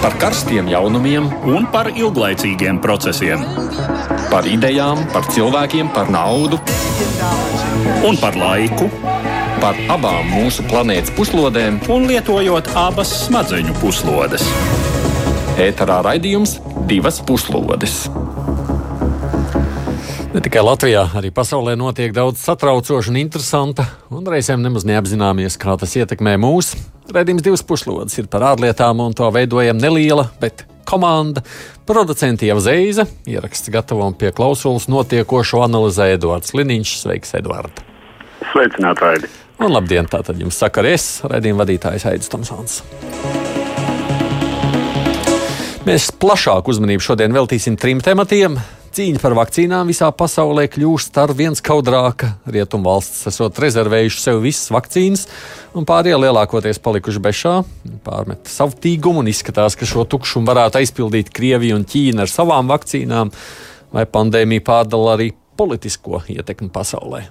par karstiem jaunumiem un par ilglaicīgiem procesiem. Par idejām, par cilvēkiem, par naudu un par laiku. Par abām mūsu planētas puslodēm, un lietojot abas smadzeņu puslodes. ēterā raidījums divas puslodes. Ne tikai Latvijā, arī pasaulē notiek daudz satraucoša un interesanta, un reizēm nemaz neapzināmies, kā tas ietekmē mūs. Redījums divas puslodes ir par ārlietām, un to veidojam neliela, bet komanda. Producenti jau Zeiza, ieraksts gatavo un pie klausulas notiekošo analizē Edvards Liniņš. Sveiks, Edvard! Sveicināt, Raidi! Un labdien, tātad jums saka arī es, raidījuma vadītājs Aidis Tomsons. Mēs plašāku uzmanību šodien veltīsim trim tematiem Cīņa par vakcīnām visā pasaulē kļūst ar vien skaudrāka. Rietumvalstis esot rezervējuši sev visas vakcīnas, un pārējie lielākoties palikuši bešā, pārmet savu tīgumu un izskatās, ka šo tukšumu varētu aizpildīt Krievija un Ķīna ar savām vakcīnām, vai pandēmija pārdala arī politisko ietekmi pasaulē.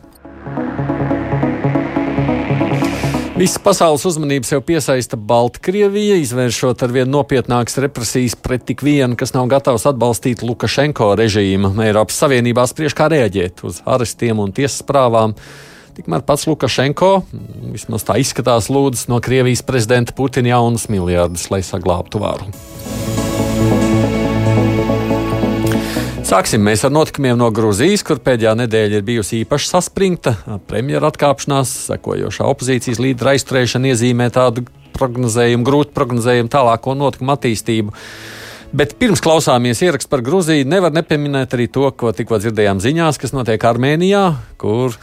Visas pasaules uzmanības jau piesaista Baltkrievija, izvēršot ar vien nopietnākas represijas pret tik vienu, kas nav gatavs atbalstīt Lukašenko režīmu. Eiropas Savienībā spriež, kā rēģēt uz arestiem un tiesas prāvām. Tikmēr pats Lukašenko, vismaz tā izskatās, lūdz no Krievijas prezidenta Putina jaunus miljardus, lai saglābtu varu. Sāksim mēs ar notikumiem no Grūzijas, kur pēdējā nedēļa ir bijusi īpaši saspringta. Premjera atkāpšanās, sekojošā opozīcijas līdera aizturēšana iezīmē tādu prognozējumu, grūtu prognozējumu tālāko notikumu attīstību. Bet pirms klausāmies ierakstu par Grūziju, nevar nepieminēt arī to, ko tikko dzirdējām ziņās, kas notiek Armēnijā, kur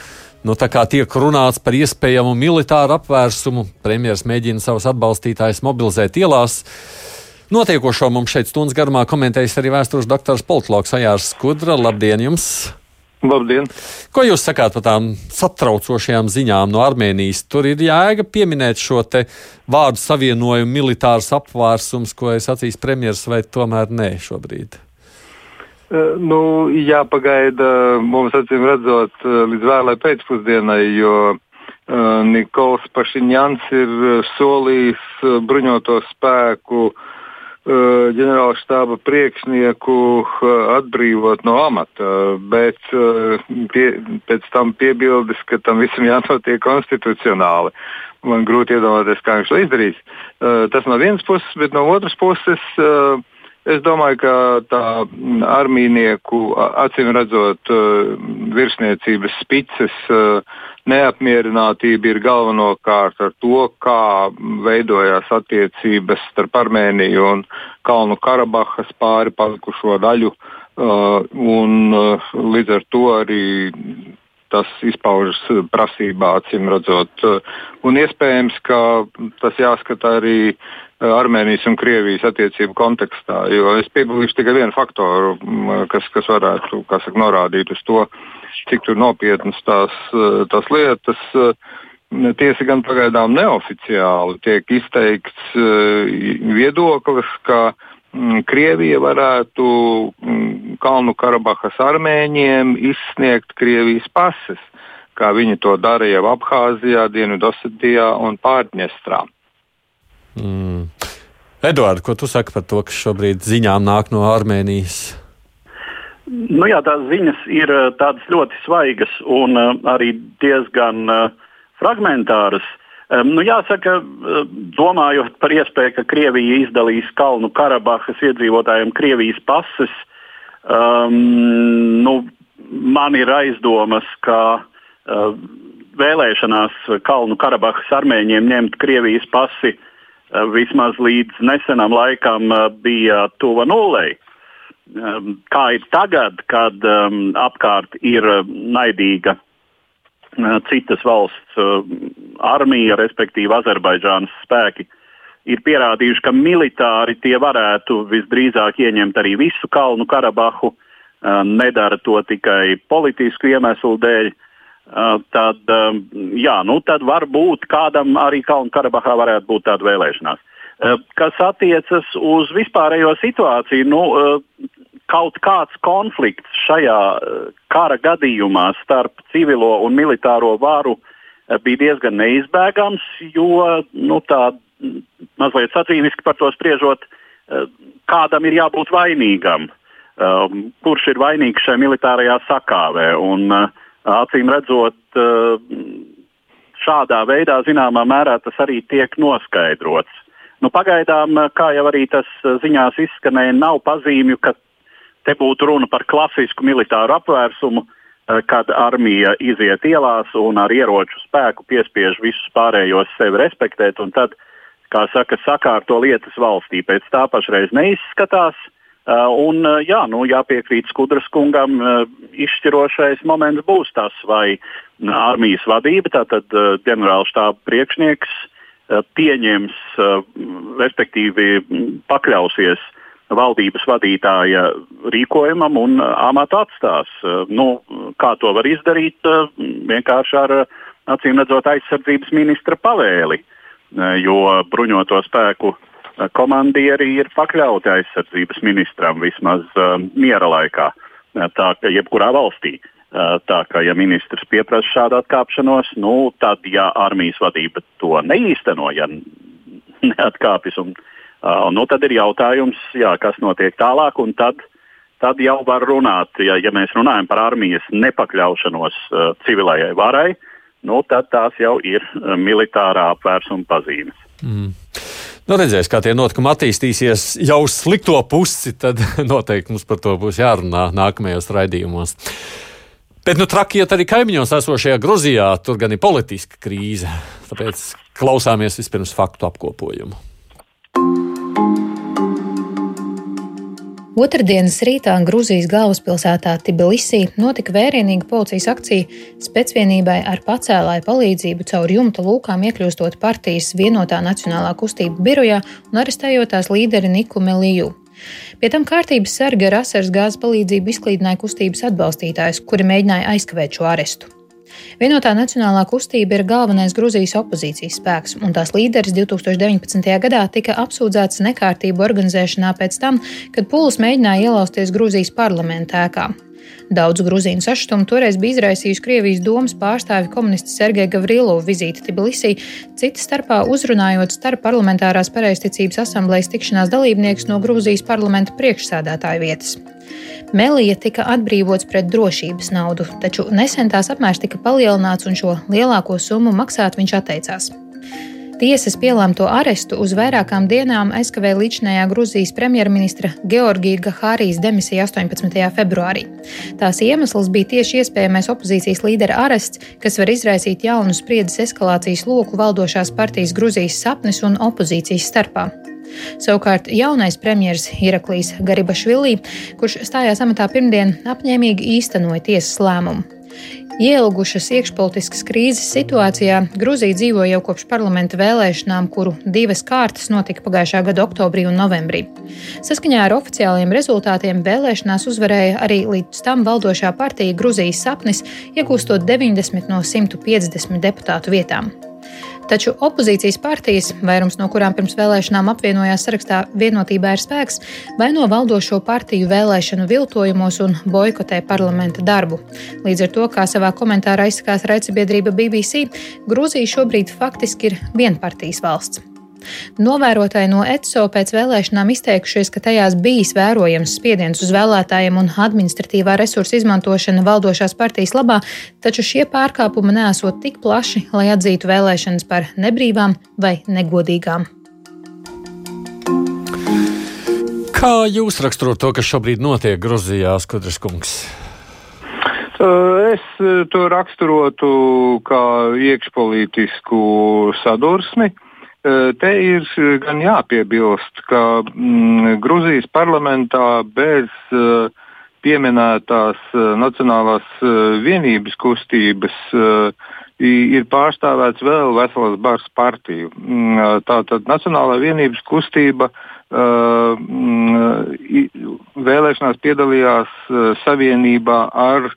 nu, tiek runāts par iespējamu militāru apvērsumu. Premjerministrs mēģina savus atbalstītājus mobilizēt ielās. Notiekošo mums šeit stundas garumā komentējis arī vēstures doktors Politloks Ajārs Skudra. Labdien jums! Labdien! Ko jūs sakāt par tām satraucošajām ziņām no Armēnijas? Tur ir jēga pieminēt šo vārdu savienojumu, militārs apvērsums, ko es acīs premjeras, vai tomēr nē šobrīd? Uh, nu, jāpagaida mums, acīm redzot, uh, līdz vēlai pēcpusdienai, jo uh, Nikols Pašiņjans ir solījis bruņoto spēku uh, ģenerāla štāba priekšnieku eh, atbrīvot no amata, bet eh, pie, pēc tam piebildes, ka tam visam jānotiek konstitucionāli. Man grūti iedomāties, kā viņš to izdarīs. Tas no vienas puses, bet no otras puses. Es domāju, ka tā armīnieku, acīm redzot, virsniecības spices neapmierinātība ir galvenokārt ar to, kā veidojās attiecības starp Armēniju un Kalnu Karabahas pāri palikušo daļu. Uh, un, uh, līdz ar to arī tas izpaužas prasībā, acīm redzot. Uh, un iespējams, ka tas jāskata arī uh, Armēnijas un Krievijas attiecību kontekstā. Jo es piebildīšu tikai vienu faktoru, kas, kas varētu saka, norādīt uz to, cik nopietnas tās, eh, tās lietas. Eh, tiesa gan pagaidām neoficiāli tiek izteikts eh, viedoklis, ka mm, Krievija varētu mm, Kalnu Karabahas armēņiem izsniegt Krievijas pases, kā viņi to darīja jau Abhāzijā, Dienvidosetijā un Pārņestrā. Mm. Eduards, ko tu saki par to, kas šobrīd ziņām nāk no Armēnijas? Nu jā, tās ziņas ir eh, tādas ļoti svaigas un uh, arī diezgan uh, fragmentāras. Nu, jāsaka, domājot par iespēju, ka Krievija izdalīs Kalnu Karabahas iedzīvotājiem Krievijas pases, um, nu, man ir aizdomas, ka uh, vēlēšanās Kalnu Karabahas armēņiem ņemt Krievijas pasi uh, vismaz līdz nesenam laikam uh, bija tuva nulei. Um, kā ir tagad, kad um, apkārt ir um, naidīga uh, citas valsts uh, armija, respektīvi Azerbaidžānas spēki, ir pierādījuši, ka militāri tie varētu visdrīzāk ieņemt arī visu Kalnu Karabahu, uh, nedara to tikai politisku iemeslu dēļ. Uh, tad, um, jā, nu, tad varbūt kādam arī Kalnu Karabahā varētu būt tāda vēlēšanās. Uh, kas attiecas uz vispārējo situāciju, nu, uh, kaut kāds konflikts šajā eh, kara gadījumā starp civilo un militāro varu eh, bija diezgan neizbēgams, jo nu, tā mazliet sacīviski par to spriežot, kādam ir jābūt vainīgam, kurš ir vainīgs šajā militārajā sakāvē. Un, acīm redzot, šādā veidā zināmā mērā tas arī tiek noskaidrots. Nu, pagaidām, kā jau arī tas ziņās izskanēja, nav pazīmju, ka te būtu runa par klasisku militāru apvērsumu, Eh, kad armija iziet ielās un ar ieroču spēku piespiež visus pārējos sevi respektēt, un tad, kā saka, sakārto lietas valstī. Pēc tā pašreiz neizskatās. Uh, un, uh, jā, nu, jāpiekrīt Skudras kungam, uh, izšķirošais moments būs tas, vai armijas vadība, tātad ģenerālštāba priekšnieks, pieņems, respektīvi pakļausies valdības vadītāja rīkojumam un amatu atstās. Nu, kā to var izdarīt? Vienkārši ar acīm redzot aizsardzības ministra pavēli, jo bruņoto spēku komandieri ir pakļauti aizsardzības ministram vismaz miera laikā, tā ka jebkurā valstī. Tā kā ja ministrs pieprasa šādu atkāpšanos, nu, tad, ja armijas vadība to neīsteno, ja neatkāpjas un uh, Uh, nu, tad ir jautājums, jā, kas notiek tālāk. Tad, tad jau var runāt, ja, ja mēs runājam par armijas nepakļaušanos uh, civilajai varai, nu, tad tās jau ir militārā apvērsuma pazīmes. Mm. Nu, redzēs, kā tie notikumi attīstīsies jau uz slikto pusi, tad noteikti mums par to būs jārunā nākamajos raidījumos. Bet nu, traki iet arī kaimiņos esošajā Gruzijā, tur gan ir politiska krīze. Tāpēc klausāmies vispirms faktu apkopojumu. Otradienas rītā Grūzijas galvaspilsētā Tbilisī notika vērienīga policijas akcija spēcvienībai ar pacēlāju palīdzību caur jumta lūkām iekļūstot partijas vienotā nacionālā kustība birojā un arestējot tās līderi Niku Meliju. Pie tam kārtības sarga ar asaras gāzes palīdzību izklīdināja kustības atbalstītājus, kuri mēģināja aizkavēt šo arestu. Vienotā nacionālā kustība ir galvenais Grūzijas opozīcijas spēks, un tās līderis 2019. gadā tika apsūdzēts nekārtību organizēšanā pēc tam, kad Pūlis mēģināja ielausties Grūzijas parlamentā ēkā. Daudzu grūzīnu sašutumu toreiz bija izraisījusi Krievijas domas pārstāvi komunists Sergeja Gavrilovu vizīte Tbilisī, cita starpā uzrunājot starp parlamentārās pareizticības asamblejas tikšanās dalībniekus no Grūzijas parlamenta priekšsēdētāja vietas. Melija tika atbrīvots pret drošības naudu, taču nesen tās apmērs tika palielināts un šo lielāko summu maksāt viņš atteicās. Tiesas pielēmto arestu uz vairākām dienām aizkavēja līdzinājā Grūzijas premjerministra Georgija Gahārijas demisija 18. februārī. Tās iemesls bija tieši iespējamais opozīcijas līdera arests, kas var izraisīt jaunu spriedzes eskalācijas loku valdošās partijas Grūzijas sapnis un opozīcijas starpā. Savukārt jaunais premjerministrs Iraklīs Garibašvilī, kurš stājās amatā pirmdien, apņēmīgi īstenoja tiesas lēmumu. Ielgušas iekšpolitiskas krīzes situācijā Grūzija dzīvo jau kopš parlamenta vēlēšanām, kuru divas kārtas notika pagājušā gada oktobrī un novembrī. Saskaņā ar oficiāliem rezultātiem vēlēšanās uzvarēja arī līdz tam valdošā partija Grūzijas sapnis, iegūstot 90 no 150 deputātu vietām. Taču opozīcijas partijas, vairums no kurām pirms vēlēšanām apvienojās sarakstā vienotībā ir spēks, vaino valdošo partiju vēlēšanu viltojumos un boikotē parlamenta darbu. Līdz ar to, kā savā komentārā izsakās raidsabiedrība BBC, Grūzija šobrīd faktiski ir vienpartijas valsts. Novērotāji no ECO pēc vēlēšanām izteikušies, ka tajās bijis vērojams spiediens uz vēlētājiem un administratīvā resursa izmantošana valdošās partijas labā, taču šie pārkāpumi nesot tik plaši, lai atzītu vēlēšanas par nebrīvām vai negodīgām. Kā jūs raksturot to, kas šobrīd notiek Grūzijā, Skudras kungs? Es to raksturotu kā iekšpolitisku sadursmi, Te ir gan jāpiebilst, ka mm, Gruzijas parlamentā bez uh, pieminētās uh, Nacionālās uh, vienības kustības ir pārstāvēts vēl vesels bars partiju. Mm, tātad Nacionālā vienības kustība mm, vēlēšanās piedalījās savienībā ar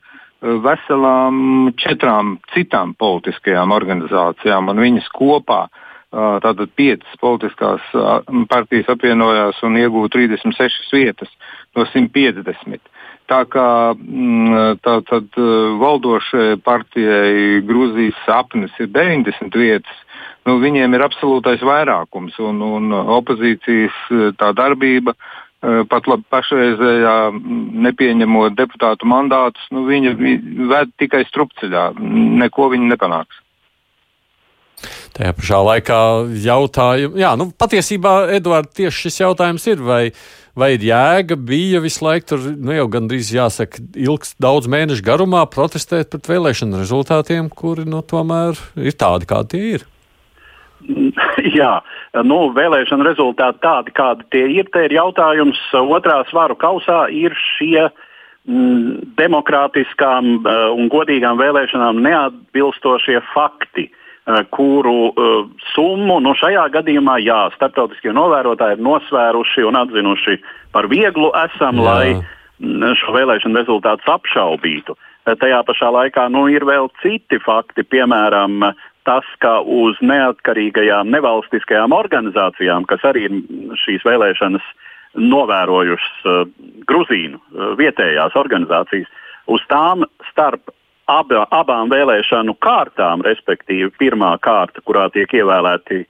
veselām četrām citām politiskajām organizācijām, un viņas kopā uh, Tātad piecas politiskās partijas apvienojās un iegūta 36 vietas no 150. Tā kā tā, tad, valdošajai partijai Grūzijas sapnis ir 90 vietas, nu, viņiem ir absolūtais vairākums un, un opozīcijas tā darbība. Pat labi pašreizējā nepieņemot deputātu mandātus, nu, viņa ved tikai strupceļā. Neko viņi nepanāks. Tajā pašā laikā jautājumu, jā, nu, patiesībā, Edvards, tieši šis jautājums ir, vai, vai jēga, bija visu laiku tur, nu, jau gandrīz jāsaka, ilgs daudz mēnešu garumā protestēt pret vēlēšanu rezultātiem, kuri, nu, tomēr ir tādi, kādi tie ir. Jā, nu, vēlēšana rezultāti tādi, kādi tie ir. Te ir jautājums, otrā svaru kausā ir šie mm, demokrātiskām uh, un godīgām vēlēšanām neatbilstošie fakti. Eh, kuru uh, summu nu, šajā gadījumā, jā, starptautiskie novērotāji ir nosvēruši un atzinuši par vieglu esam, jā. lai mm, šo vēlēšanu rezultātus apšaubītu. Eh, tajā pašā laikā nu, ir vēl citi fakti, piemēram, tas, ka uz neatkarīgajām nevalstiskajām organizācijām, kas arī šīs vēlēšanas novērojušas uh, Gruzīnu uh, vietējās organizācijas, uz tām starp aba, abām vēlēšanu kārtām, respektīvi pirmā kārta, kurā tiek ievēlēti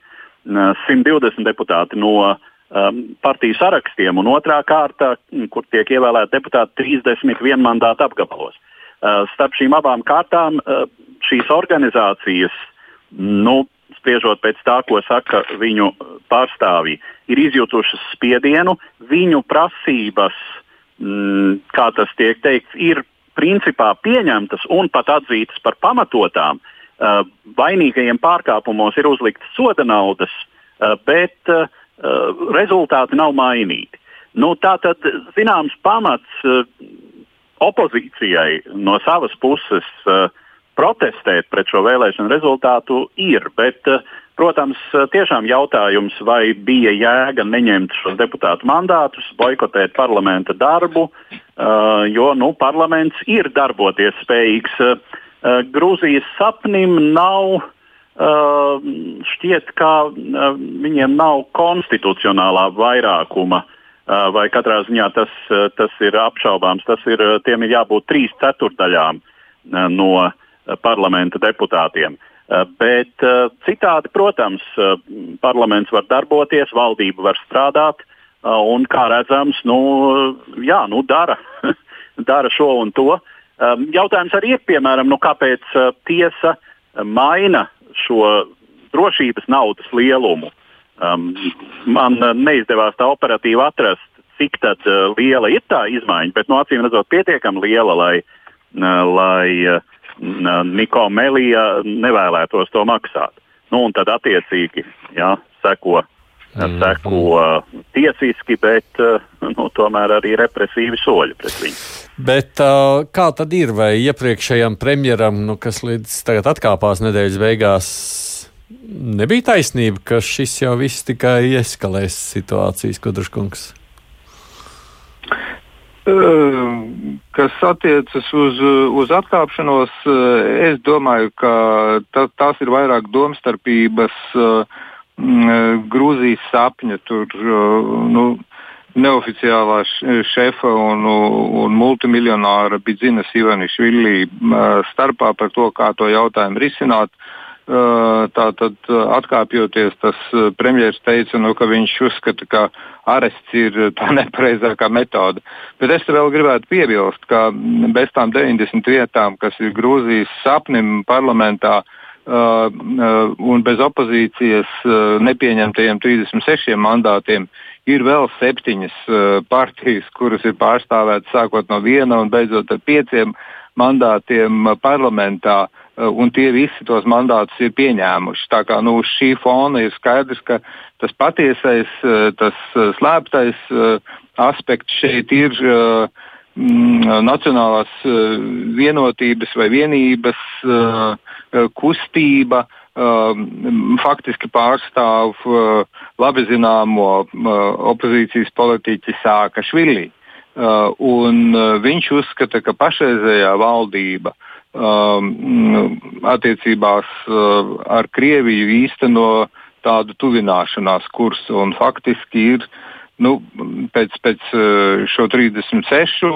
120 deputāti no um, partiju sarakstiem, un otrā kārta, kur tiek ievēlēti deputāti 31 mandātu apgabalos. Uh, starp šīm abām kārtām uh, šīs organizācijas, nu, spriežot pēc tā, ko saka viņu pārstāvji, ir izjutušas spiedienu, viņu prasības, kā tas tiek teikts, ir principā pieņemtas un pat atzītas par pamatotām, uh, vainīgajiem pārkāpumos ir uzliktas soda naudas, uh, bet uh, rezultāti nav mainīti. Nu, tā tad zināms pamats opozīcijai no savas puses protestēt pret šo vēlēšanu rezultātu ir, bet Protams, tiešām jautājums, vai bija jēga neņemt šos deputātu mandātus, boikotēt parlamenta darbu, uh, jo nu, parlaments ir darboties spējīgs. Uh, Grūzijas sapnim nav šķiet, ka viņiem nav konstitucionālā vairākuma, vai katrā ziņā tas, tas ir apšaubāms. Tas ir, tiem ir jābūt trīs ceturdaļām no parlamenta deputātiem. Uh, Eh, bet eh, citādi, protams, eh, parlaments var darboties, valdība var strādāt, un, kā redzams, nu, jā, nu, dara, dara šo un to. Jautājums arī ir, piemēram, nu, kāpēc tiesa maina šo drošības naudas lielumu. Um, man neizdevās tā operatīvi atrast, cik tad, liela ir tā izmaiņa, bet no nu, acīm redzot, pietiekami liela, lai, lai uh, Niko Melija nevēlētos to maksāt. Nu, un tad attiecīgi jā, seko, mm. seko tiesiski, bet nu, tomēr arī represīvi soļi pret viņu. Bet, uh, kā tad ir? Vai iepriekšējam premjeram, nu, kas līdz tagad atkāpās nedēļas beigās, nebija taisnība, ka šis jau viss tikai eskalēs situācijas, Kudruškungs? Kas attiecas uz, uz atkāpšanos, es domāju, ka ta, tās ir vairāk domstarpības Grūzijas sapņa. Tur, nu, neoficiālā šefa un, un multimiljonāra Bidzinas Ivanišvili starpā par to, kā to jautājumu risināt. Uh, Tātad, atkāpjoties, tas premjerministrs teica, nu, ka viņš uzskata, ka arests ir tā nepareizākā metode. Bet es vēl gribētu piebilst, ka bez tām 90 vietām, kas ir Grūzijas sapnim parlamentā, Uh, uh, un bez opozīcijas uh, nepieņemtajiem 36 mandātiem ir vēl septiņas partijas, kuras ir pārstāvētas sākot no viena un beidzot ar pieciem mandātiem parlamentā. Eh, un tie visi tos mandātus ir pieņēmuši. Tā kā nu, uz šī fona ir skaidrs, ka tas patiesais, eh, tas eh, slēptais aspekts šeit ir mm, nacionālās vienotības vai vienības kustība. Faktiski pārstāv labi zināmo opozīcijas politiķi Sākašvili. Un viņš uzskata, ka pašreizējā valdība uh, attiecībās uh, ar Krieviju īsteno tādu tuvināšanās kursu. Faktiski ir nu, pēc, pēc uh, šo 36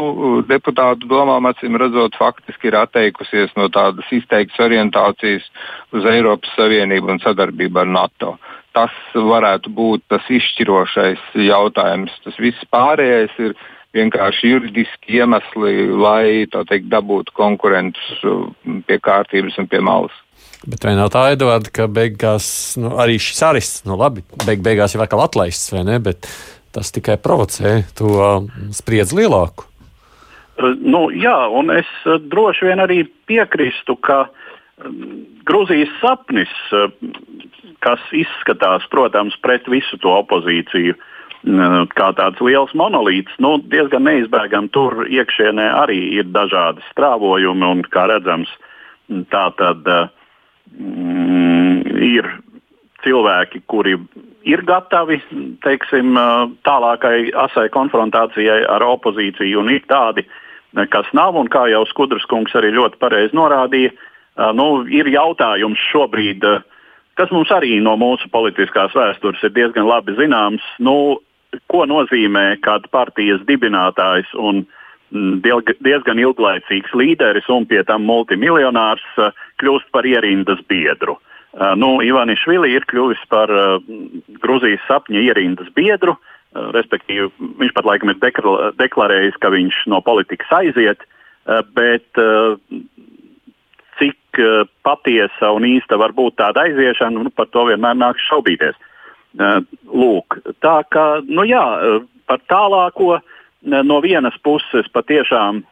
deputātu domām, acīm redzot, faktiski ir atteikusies no tādas izteiktas orientācijas uz Eiropas Savienību un sadarbību ar NATO. Tas varētu būt tas izšķirošais jautājums. Tas viss pārējais ir vienkārši juridiski iemesli, lai teikt, dabūtu konkurentus pie kārtības un pie malas. Bet vai nav tā, Edvards, ka beigās nu, arī šis arists, nu labi, beig, beigās jau atkal atlaists, vai ne? Bet tas tikai provocē to spriedzi lielāku. Nu, jā, un es droši vien arī piekrīstu, ka Grūzijas sapnis, kas izskatās, protams, pret visu to opozīciju, kā tāds liels monolīts, nu, diezgan neizbēgami tur iekšienē arī ir dažādi strāvojumi, un, kā redzams, tā tad mm, ir cilvēki, kuri ir gatavi teiksim, tālākai asai konfrontācijai ar opozīciju, un ir tādi, kas nav. Un kā jau Skudras kungs arī ļoti pareizi norādīja, nu, ir jautājums šobrīd, kas mums arī no mūsu politiskās vēstures ir diezgan labi zināms. Nu, ko nozīmē kāda partijas dibinātājs un Mm, diezgan ilglaicīgs līderis un pie tam multimiljonārs uh, kļūst par ierindas biedru. Uh, nu, Ivanišvili ir kļuvis par uh, Grūzijas sapņa ierindas biedru, respektīvi viņš pat laikam ir deklarējis, ka viņš no politikas aiziet, bet cik patiesa un īsta var būt tāda aiziešana, nu, par to vienmēr nāks šaubīties. Lūk, tā kā, nu jā, par tālāko no vienas puses patiešām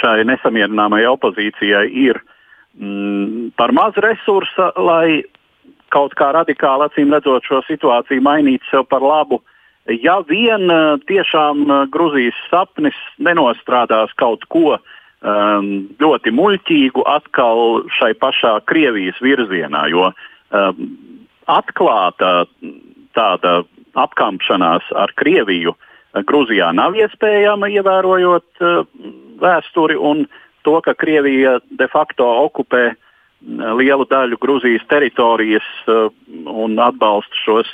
šai nesamierināmajai opozīcijai ir mm, par maz resursa, lai kaut kā radikāli acīm redzot šo situāciju mainītu sev par labu. Ja vien eh, tiešām eh, Grūzijas sapnis nenostrādās kaut ko um, ļoti muļķīgu atkal šai pašā Krievijas virzienā, jo um, atklāta tāda apkampšanās ar Krieviju Grūzijā nav iespējama, ievērojot uh, vēsturi un to, ka Krievija de facto okupē lielu daļu Grūzijas teritorijas uh, un atbalsta šos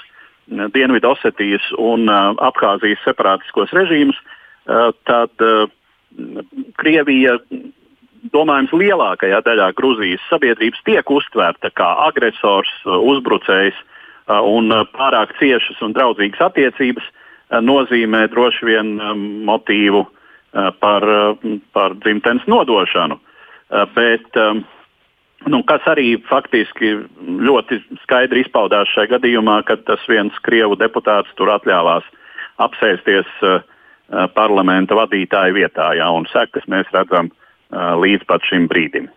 Dienvidu Osetijas un Abhāzijas separātiskos režīmus, tad Krievija domājams, lielākajā daļā Grūzijas sabiedrības tiek uztvērta kā agresors, uzbrucējs un pārāk ciešas un draudzīgas attiecības. Nozīmē droši vien motīvu par, par dzimtenes nodošanu. Bet, nu, kas arī faktiski ļoti skaidri izpaudās šajā gadījumā, kad tas viens krievu deputāts tur atļāvās apsēsties parlamenta vadītāja vietā, jā, un sekas mēs redzam līdz pat šim brīdim.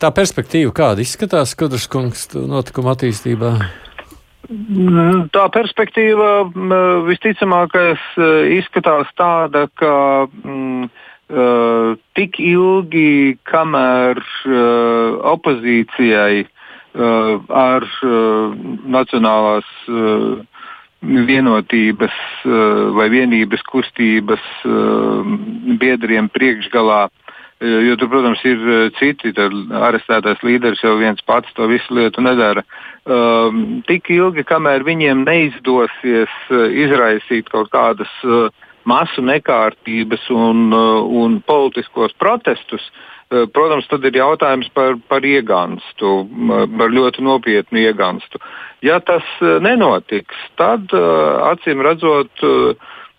Tā perspektīva kāda izskatās, Kudras kungs, notikuma attīstībā? Mm, tā perspektīva visticamāk izskatās tāda, ka mm, tik ilgi, kamēr opozīcijai ar nacionālās vienotības vai vienības kustības biedriem priekšgalā Jo tur, protams, ir citi. Arestētais līderis jau viens pats to visu lietu nedara. Um, tik ilgi, kamēr viņiem neizdosies izraisīt kaut kādas uh, masu nekārtības un, uh, un politiskos protestus, uh, protams, tad ir jautājums par, par iegānstu, par ļoti nopietnu iegānstu. Ja tas nenotiks, tad acīm redzot,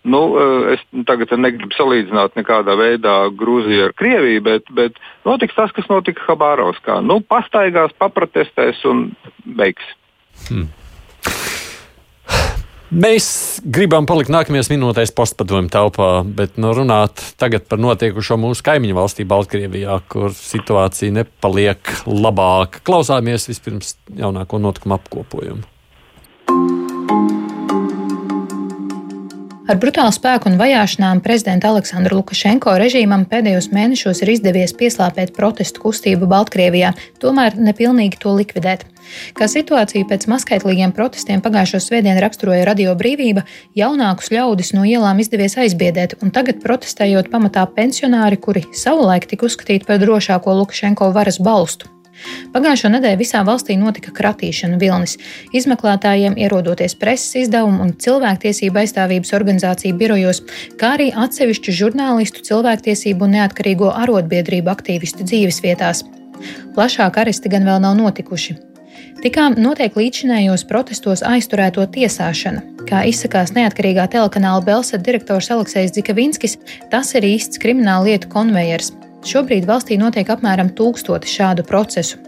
Nu, eh, es tagad negribu salīdzināt nekādā veidā Grūziju ar Krieviju, bet, bet notiks tas, kas notika Habārovskā. Nu, pastaigās, paprotestēs un beigs. Hmm. Mēs gribam palikt nākamajās minūtēs postpadomu telpā, bet nu, runāt tagad par notiekušo mūsu kaimiņu valstī, Baltkrievijā, kur situācija nepaliek labāka. Klausāmies vispirms jaunāko notikumu apkopojumu. Ar brutālu spēku un vajāšanām prezidenta Aleksandra Lukašenko režīmam pēdējos mēnešos ir izdevies pieslāpēt protestu kustību Baltkrievijā, tomēr nepilnīgi to likvidēt. Kā situāciju pēc maskaitlīgiem protestiem pagājušo svētdienu raksturoja Radio Brīvība, jaunākus ļaudis no ielām izdevies aizbiedēt, un tagad protestējot pamatā pensionāri, kuri savulaik tika uzskatīti par drošāko Lukašenko varas balstu. Pagājušo nedēļu visā valstī notika kratīšana vilnis. Izmeklētājiem ierodoties preses izdevumu un cilvēktiesību aizstāvības organizāciju birojos, kā arī atsevišķu žurnālistu, cilvēktiesību un neatkarīgo arotbiedrību aktīvistu dzīves vietās. Plašāk aresti gan vēl nav notikuši. Tikām notiek līdzinējos protestos aizturēto tiesāšana. Kā izsakās neatkarīgā telekanāla Belsa direktors Aleksējs Dzikavinskis, tas ir īsts krimināla lietu konvejers. Šobrīd valstī notiek apmēram tūkstoti šādu procesu.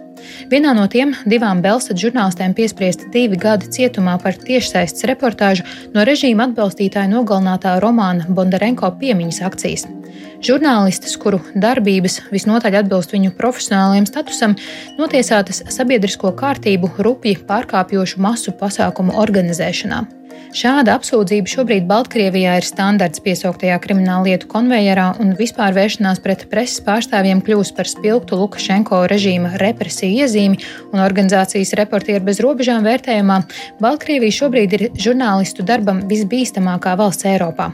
Vienā no tiem divām Belsat žurnālistēm piespriesti divi gadi cietumā par tiešsaistes reportāžu no režīma atbalstītāja nogalinātā Romāna Bondarenko piemiņas akcijas. Žurnālistes, kuru darbības visnotaļ atbilst viņu profesionālajiem statusam, notiesātas sabiedrisko kārtību rupji pārkāpjošu masu pasākumu organizēšanā. Šāda apsūdzība šobrīd Baltkrievijā ir standarts piesauktajā krimināla lietu konvejerā, un vispār vēršanās pret preses pārstāvjiem kļūst par spilgtu Lukašenko režīma represiju iezīmi, un organizācijas reportieri bez robežām vērtējumā Baltkrievija šobrīd ir žurnālistu darbam visbīstamākā valsts Eiropā.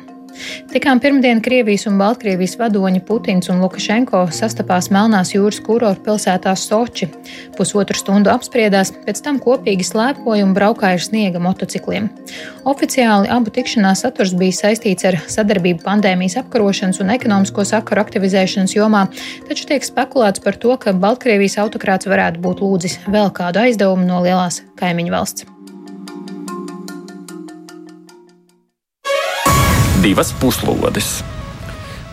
Tikām pirmdien Krievijas un Baltkrievijas vadoņi Putins un Lukašenko sastapās Melnās jūras kurorta pilsētā Soči. Pusotru stundu apspriedās, pēc tam kopīgi slēpoja un braukāja ar sniega motocikliem. Oficiāli abu tikšanās saturs bija saistīts ar sadarbību pandēmijas apkarošanas un ekonomisko sakaru aktivizēšanas jomā, taču tiek spekulēts par to, ka Baltkrievijas autokrāts varētu būt lūdzis vēl kādu aizdevumu no lielās kaimiņu valsts. Divas puslodes.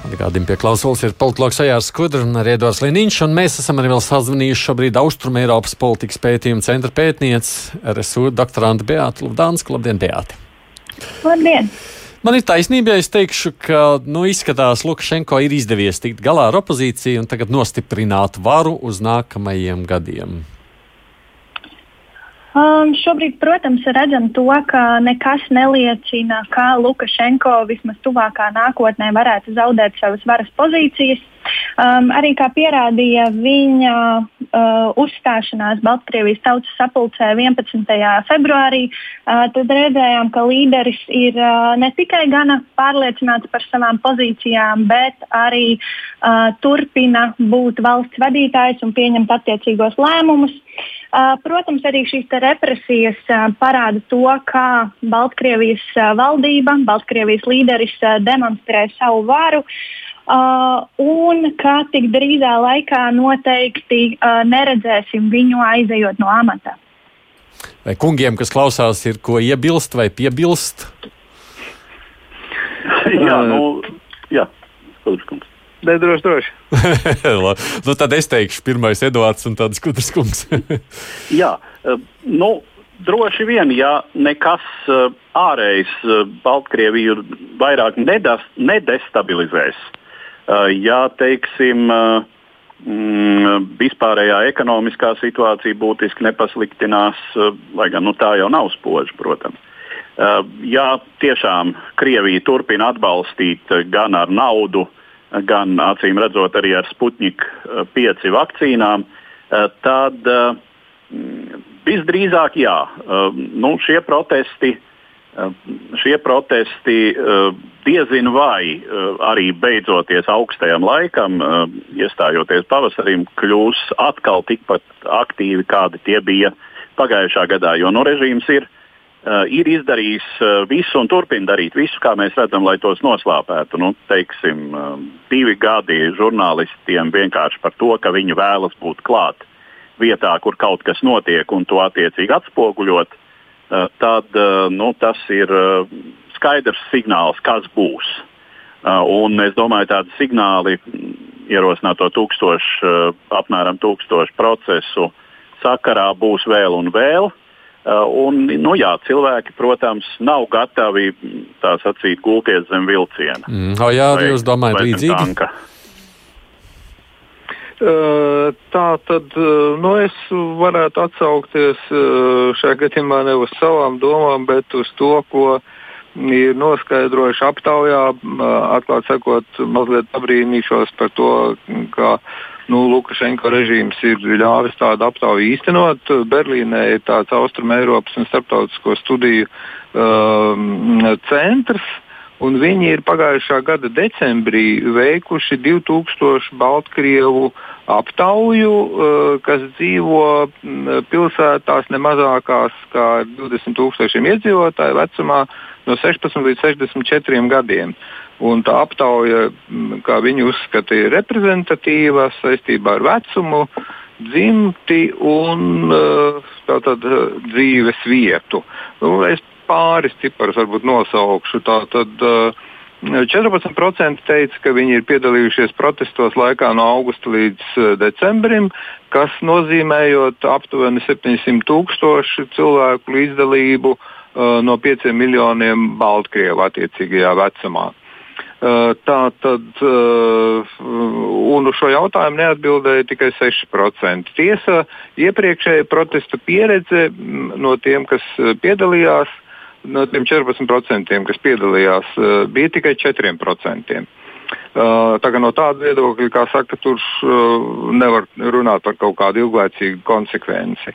Atgādījumi pie klausulas ir politologs Ajārs Skudrs un arī Edvards Liniņš, un mēs esam arī vēl sazvanījuši šobrīd Austrum Eiropas politikas pētījuma centra pētniece RSU doktoranta Beāta Lubdānska. Labdien, Beāti! Labdien! Man ir taisnība, ja es teikšu, ka nu, izskatās, Lukašenko ir izdevies tikt galā ar opozīciju un tagad nostiprināt varu uz nākamajiem gadiem. Um, šobrīd, protams, redzam to, ka nekas neliecina, ka Lukašenko vismaz tuvākā nākotnē varētu zaudēt savas varas pozīcijas. Um, arī kā pierādīja viņa uh, uzstāšanās Baltkrievijas tautas sapulcē 11. februārī, uh, tad redzējām, ka līderis ir uh, ne tikai gana pārliecināts par savām pozīcijām, bet arī uh, turpina būt valsts vadītājs un pieņemt attiecīgos lēmumus. Uh, protams, arī šīs represijas parāda to, kā Baltkrievijas valdība, Baltkrievijas līderis demonstrē savu varu. Uh, un ka tik drīzā laikā noteikti uh, neredzēsim viņu aizejot no amata. Vai kungiem, kas klausās, ir ko iebilst vai piebilst? jā, nu, jā, Skudrs. Nē, droši, droši. nu, tad es teikšu, pirmais Edvards un tad Skudrs kungs. Jā, eh, nu, droši vien, ja nekas eh, ārējs eh, Baltkrieviju vairāk nedas, nedestabilizēs, ja, teiksim, mm, vispārējā ekonomiskā situācija būtiski nepasliktinās, lai gan nu, tā jau nav spoža, protams. Ja tiešām Krievija turpina atbalstīt gan ar naudu, uh, gan acīm redzot arī ar Sputnik 5 eh, vakcīnām, eh, tad eh, visdrīzāk jā, nu, šie protesti. Šie protesti diezinu vai arī beidzoties augstajam laikam, iestājoties pavasarim, kļūs atkal tikpat aktīvi, kādi tie bija pagājušā gadā. Jo nu, režīms ir uh, ir izdarījis uh, visu un turpina darīt visu, kā mēs redzam, lai tos noslāpētu. Nu, teiksim, uh, divi gadi žurnālistiem vienkārši par to, ka viņi vēlas būt klāt vietā, kur kaut kas notiek un to attiecīgi atspoguļot, tad nu, tas ir skaidrs signāls, kas būs. Un es domāju, tādi signāli ierosināto tūkstošu, apmēram tūkstošu procesu sakarā būs vēl un vēl. Uh, un, nu, jā, cilvēki, protams, nav gatavi tā sacīt, gulties zem vilciena. Mm, o, jā, vai, jūs domājat līdzīgi? Tanka. Uh, tā tad uh, nu, es varētu atsaukties šajā gadījumā ne uz savām domām, bet uz to, ko ir noskaidrojuši aptaujā. Atklāti sakot, mazliet apbrīnīšos par to, ka nu, Lukašenko režīms ir ļāvis tādu aptauju īstenot. Berlīnē ir tāds Austrum Eiropas un starptautisko studiju um, centrs. Un viņi ir pagājušā gada decembrī veikuši 2000 Baltkrievu aptauju, kas dzīvo pilsētās ne mazākās kā 20 tūkstošiem iedzīvotāju vecumā no 16 līdz 64 gadiem. Un tā aptauja, kā viņi uzskata, ir reprezentatīva saistībā ar vecumu, dzimti un tātad, dzīves vietu. Nu, es pāris ciparus varbūt nosaukšu. Tātad, 14% teica, ka viņi ir piedalījušies protestos laikā no augusta līdz decembrim, kas nozīmējot aptuveni 700 tūkstošu cilvēku līdzdalību no 5 miljoniem Baltkrievu attiecīgajā vecumā. Uh, tā tad, uh, un uz šo jautājumu neatbildēja tikai 6%. Tiesa, iepriekšēja protesta pieredze no tiem, kas piedalījās, no tiem 14%, kas piedalījās, bija tikai 4%. Tā no tāda viedokļa, kā saka, tur nevar runāt par kaut kādu ilglaicīgu konsekvenci.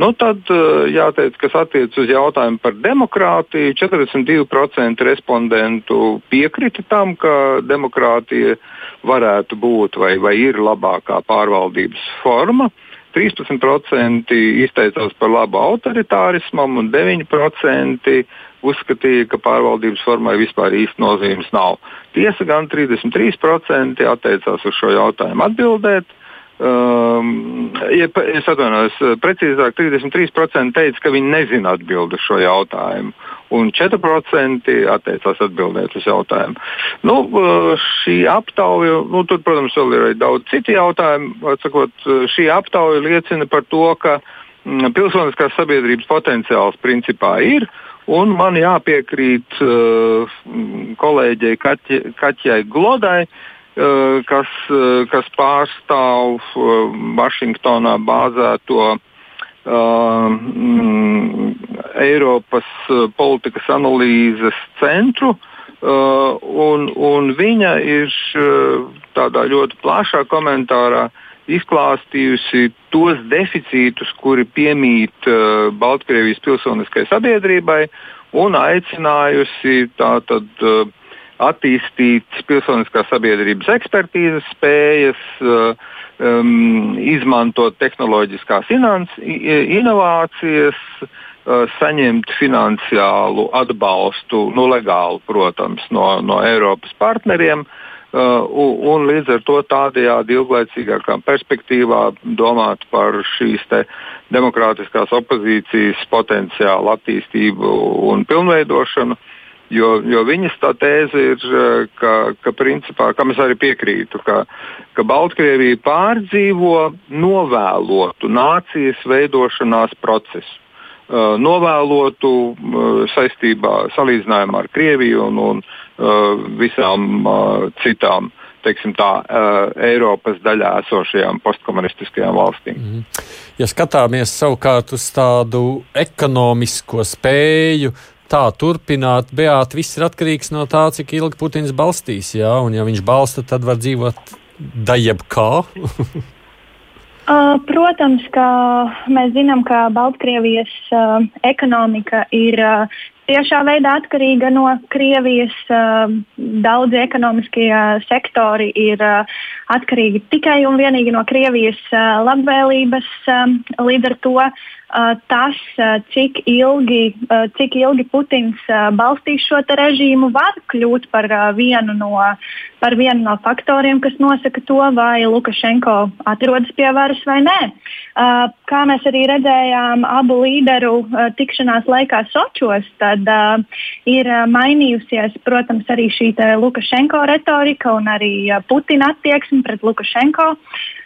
Nu, tad jāteic, kas attiecas uz jautājumu par demokrātiju, 42% respondentu piekrita tam, ka demokrātija varētu būt vai, vai ir labākā pārvaldības forma. 13% izteicās par labu autoritārismam un 9% uzskatīja, ka pārvaldības formai vispār īsti nozīmes nav. Tiesa gan 33% atteicās uz šo jautājumu atbildēt. Um, ja, es atvainojos, precīzāk, 33% teica, ka viņi nezina atbildi uz šo jautājumu, un 4% atteicās atbildēt uz jautājumu. Nu, uh, šī aptauja, nu, tur, protams, vēl ir daudz citu jautājumu. Atsakot, šī aptauja liecina par to, ka mm, pilsoniskās sabiedrības potenciāls principā ir. Un man jāpiekrīt uh, kolēģei Kaķai Glodai, uh, kas, kas pārstāv Vašingtonā bāzēto mm, Eiropas politikas analīzes centru. Uh, un, un viņa ir tādā ļoti plašā komentārā izklāstījusi tos deficītus, kuri piemīt uh, Baltkrievijas pilsoniskajai sabiedrībai, un aicinājusi tātad, uh, attīstīt pilsoniskās sabiedrības ekspertīzes spējas, uh, um, izmantot tehnoloģiskās inovācijas, uh, saņemt finansiālu atbalstu, nu, legālu, protams, no, no Eiropas partneriem. Uh, Uh, un līdz ar to tādajādi ilglaicīgākā perspektīvā domāt par šīs demokrātiskās opozīcijas potenciālu attīstību un pilnveidošanu. Jo, jo viņas tā tēze ir, uh, ka, ka principā, kam es arī piekrītu, ka, ka Baltkrievija pārdzīvo novēlotu nācijas veidošanās procesu. Uh, novēlotu uh, saistībā, salīdzinājumā ar Krieviju un, un Uh, visām uh, citām teiksim, tā, uh, Eiropas daļā esošajām postkomunistiskajām valstīm. Mm. Ja skatāmies savukārt uz tādu ekonomisko spēju, tā turpināt, Beata, viss ir atkarīgs no tā, cik ilgi Putins balstīs. Jā? Un, ja viņš balsta, tad var dzīvot dajab kā. Uh, protams, ka mēs zinām, ka Baltkrievijas uh, ekonomika ir uh, tiešā veidā atkarīga no Krievijas. Daudzi ekonomiskie sektori ir atkarīgi tikai un vienīgi no Krievijas labvēlības. Līdz ar to tas, cik ilgi, cik ilgi Putins balstīs šo režīmu, var kļūt par vienu no, par vienu no faktoriem, kas nosaka to, vai Lukašenko atrodas pie varas vai nē. Kā mēs arī redzējām abu līderu tikšanās laikā Sočos, tad ir mainījusies, protams, arī šī Lukašenko retorika un arī Putina attieksme pret Lukašenko.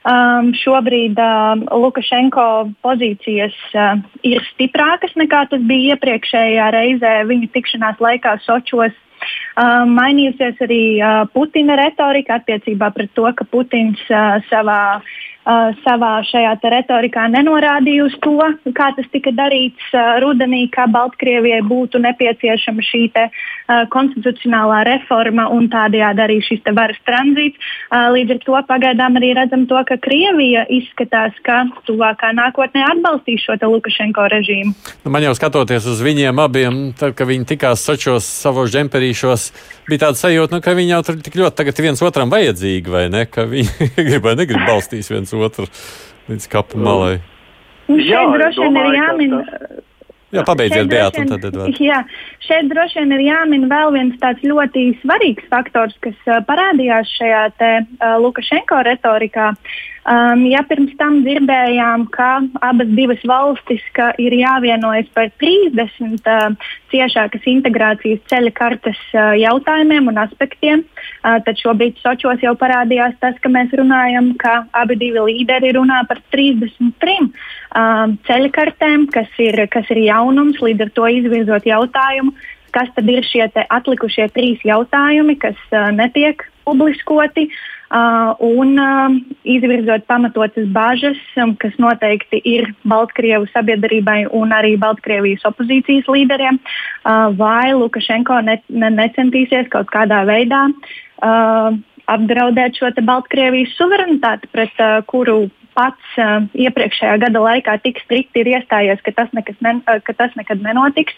Um, šobrīd uh, Lukašenko pozīcijas uh, ir stiprākas nekā tas bija iepriekšējā reizē viņa tikšanās laikā Sočos. Uh, mainījusies arī uh, Putina retorika attiecībā pret to, ka Putins uh, savā uh, savā šajā retorikā nenorādīja uz to, kā tas tika darīts uh, rudenī, ka Baltkrievijai būtu nepieciešama šī te, uh, konstitucionālā reforma un tādējādi arī šis varas tranzīts. Uh, līdz ar to pagaidām arī redzam to, ka Krievija izskatās, ka tuvākā nākotnē atbalstīs šo Lukašenko režīmu. Nu, man jau skatoties uz viņiem abiem, tad, kad viņi tikās sočos savos džemperīšos, bija tāda sajūta, nu, ka viņi jau tur tik ļoti tagad viens otram vajadzīgi, vai ne? Ka viņi grib vai negrib balstīs viens otru līdz kapu malai. Nu, šeit droši vien ir jāmin. Tas... Jā, pabeidziet, Beata, un tad Edvards. Jā, šeit droši vien ir jāmin vēl viens tāds ļoti svarīgs faktors, kas uh, parādījās šajā te uh, Lukašenko retorikā. Um, ja pirms tam dzirdējām, ka abas divas valstis ir jāvienojas par 30 uh, ciešākas integrācijas ceļa kartes uh, jautājumiem un aspektiem, uh, tad šobrīd Sočos jau parādījās tas, ka mēs runājam, ka abi divi līderi runā par 33 uh, ceļa kartēm, kas ir, kas ir jaunums, līdz ar to izvirzot jautājumu, kas tad ir šie atlikušie trīs jautājumi, kas uh, netiek publiskoti. Uh, un uh, izvirzot pamatotas bažas, um, kas noteikti ir Baltkrievu sabiedrībai un arī Baltkrievijas opozīcijas līderiem, uh, vai Lukašenko ne, ne, necentīsies kaut kādā veidā uh, apdraudēt šo Baltkrievijas suverenitāti, pret uh, kuru pats uh, iepriekšējā gada laikā tik strikti ir iestājies, ka tas, ne, uh, ka tas nekad nenotiks.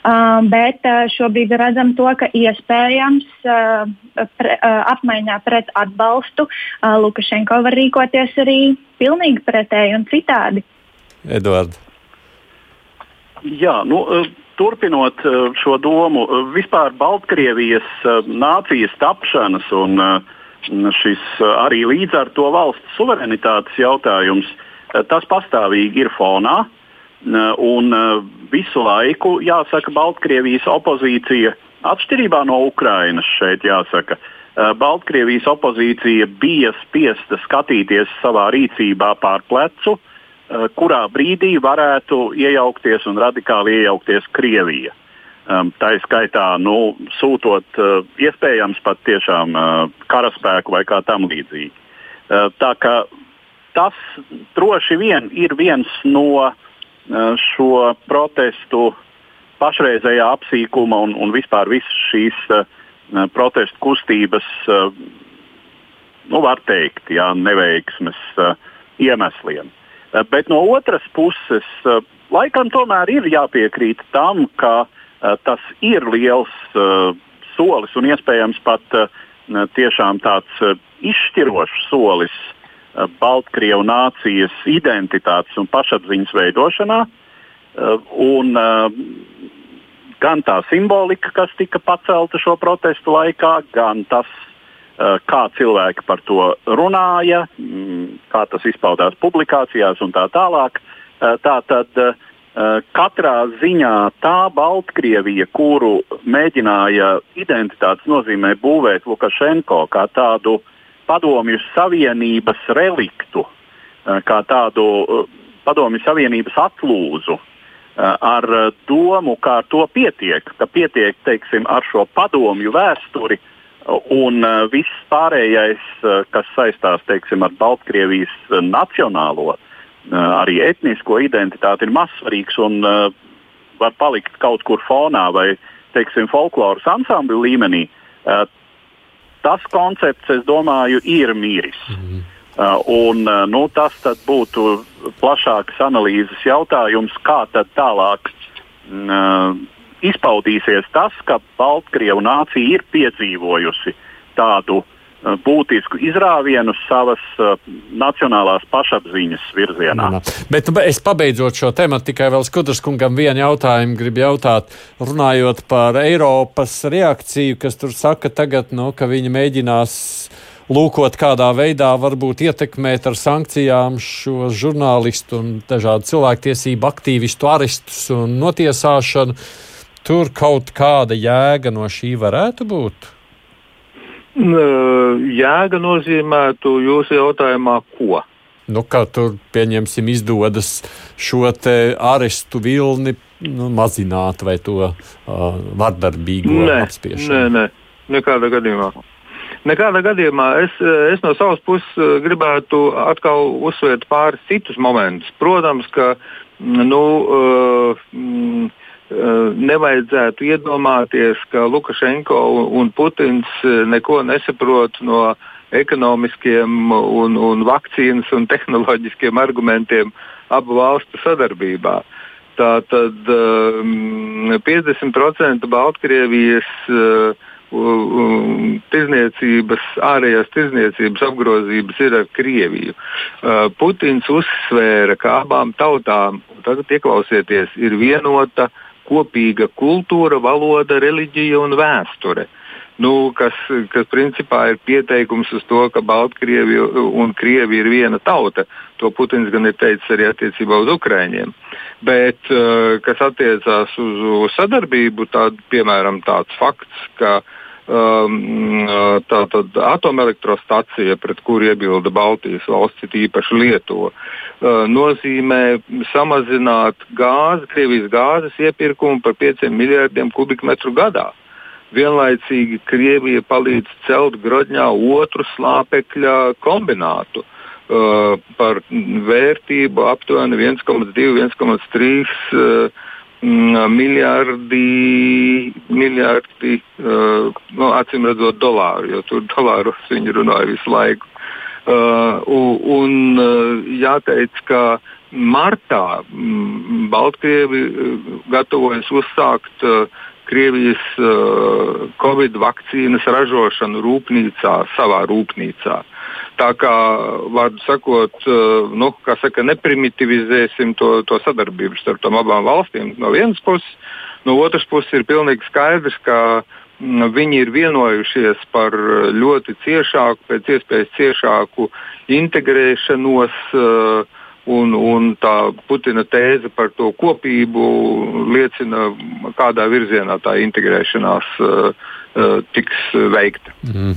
Uh, bet uh, šobrīd redzam to, ka iespējams uh, pre, uh, apmaiņā pret atbalstu uh, Lukašenko var rīkoties arī pilnīgi pretēji un citādi. Edvards. Jā, nu, turpinot šo domu, vispār Baltkrievijas nācijas tapšanas un uh, šis arī līdz ar to valsts suverenitātes jautājums, tas pastāvīgi ir fonā. Un visu laiku, jāsaka, Baltkrievijas opozīcija, atšķirībā no Ukrainas šeit jāsaka, Baltkrievijas opozīcija bija spiesta skatīties savā rīcībā pār plecu, kurā brīdī varētu iejaukties un radikāli iejaukties Krievija. Um, tā ir skaitā nu, sūtot uh, iespējams pat tiešām uh, karaspēku vai kā tam līdzīgi. Uh, tā kā tas droši vien ir viens no šo protestu pašreizējā apsīkuma un, un vispār visas šīs protestu kustības, nu, var teikt, jā, neveiksmes iemesliem. Bet no otras puses, laikam tomēr ir jāpiekrīt tam, ka uh, Eh, tas ir liels uh, solis un iespējams pat uh, tiešām tāds izšķirošs solis Baltkrievu nācijas identitātes un pašapziņas veidošanā. Un, gan tā simbolika, kas tika pacelta šo protestu laikā, gan tas, kā cilvēki par to runāja, mm, kā tas izpaudās publikācijās un tā tālāk. Tā tad, uh, Eh, katrā ziņā tā Baltkrievija, kuru mēģināja identitātes nozīmē būvēt Lukašenko kā tādu padomju savienības reliktu, eh, kā tādu eh, padomju savienības atlūzu, ar domu, ka ar to pietiek, ka pietiek teiksim, ar šo padomju vēsturi un viss pārējais, kas saistās teiksim, ar Baltkrievijas nacionālo uh, Eh, arī etnisko identitāti ir mazsvarīgs un uh, var palikt kaut kur fonā vai teiksim, folkloras ansambļu līmenī. Uh, tas koncepts, es domāju, ir miris. Mm. Uh, un, uh, nu, tas būtu plašāks analīzes jautājums, kā tālāk uh, izpaudīsies tas, ka Baltkrievu nācija ir piedzīvojusi tādu Uh, būtisku izrāvienu savas uh, nacionālās pašapziņas virzienā. No, no. Bet es pabeidzot šo tematu, tikai vēl Skudraskungam vienu jautājumu gribu jautāt, runājot par Eiropas reakciju, kas tur saka tagad, nu, ka viņi mēģinās lūkot, kādā veidā varbūt ietekmēt ar sankcijām šo žurnālistu un dažādu cilvēktiesību aktīvistu arestus un notiesāšanu. Tur kaut kāda jēga no šī varētu būt? Jēga nozīmētu jūsu jautājumā, ko? Nu, kā tur pieņemsim, izdodas šo arestu vilni nu, mazināt vai to uh, vardarbīgo nē, apspiešanu? Nē, nē, nekādā gadījumā. Nekādā gadījumā es, es no savas puses gribētu atkal uzsvērt pāris citus momentus. Protams, ka nu, uh, nevajadzētu iedomāties, ka Lukašenko un Putins neko nesaprot no ekonomiskiem un, un vakcīnas un tehnoloģiskiem argumentiem abu valstu sadarbībā. Tātad um, 50% Baltkrievijas uh, tirzniecības, ārējās tirzniecības apgrozības ir ar Krieviju. Uh, Putins uzsvēra, ka abām tautām, tagad ieklausieties, ir vienota kopīga kultūra, valoda, reliģija un vēsture. Uh, nu, kas, kas principā ir pieteikums uz to, ka Baltkrievija un Krievija ir viena tauta. To Putins gan ir teicis arī attiecībā uz Ukraiņiem. Bet, uh, kas attiecās uz, uz sadarbību, tad, piemēram, tāds fakts, ka um, tātad atomelektrostacija, pret kuru iebilda Baltijas valsts, ir īpaši Lietuva, uh, nozīmē samazināt gāzi, Krievijas gāzes iepirkumu par 5 miljardiem kubikmetru gadā. Vienlaicīgi Krievija palīdz celt Grodņā otru slāpekļa kombinātu uh, par vērtību aptuveni 1,2-1,3 uh, miljardi, miljardi uh, nu, acīm redzot, dolāru, jo tur dolāros viņi runāja visu laiku. Uh, un uh, jāteic, ka martā mm, Baltkrievi uh, gatavojas uzsākt uh, Krievijas uh, Covid vakcīnas ražošanu rūpnīcā, savā rūpnīcā. Tā kā, vārdu sakot, uh, nu, kā saka, neprimitivizēsim to, to sadarbību starp abām valstīm no vienas puses, no otras puses ir pilnīgi skaidrs, ka mm, viņi ir vienojušies par ļoti ciešāku, pēc iespējas ciešāku integrēšanos uh, Un, un tā Putina tēze par to kopību liecina, kādā virzienā tā integrēšanās uh, uh, tiks veikta. Mm.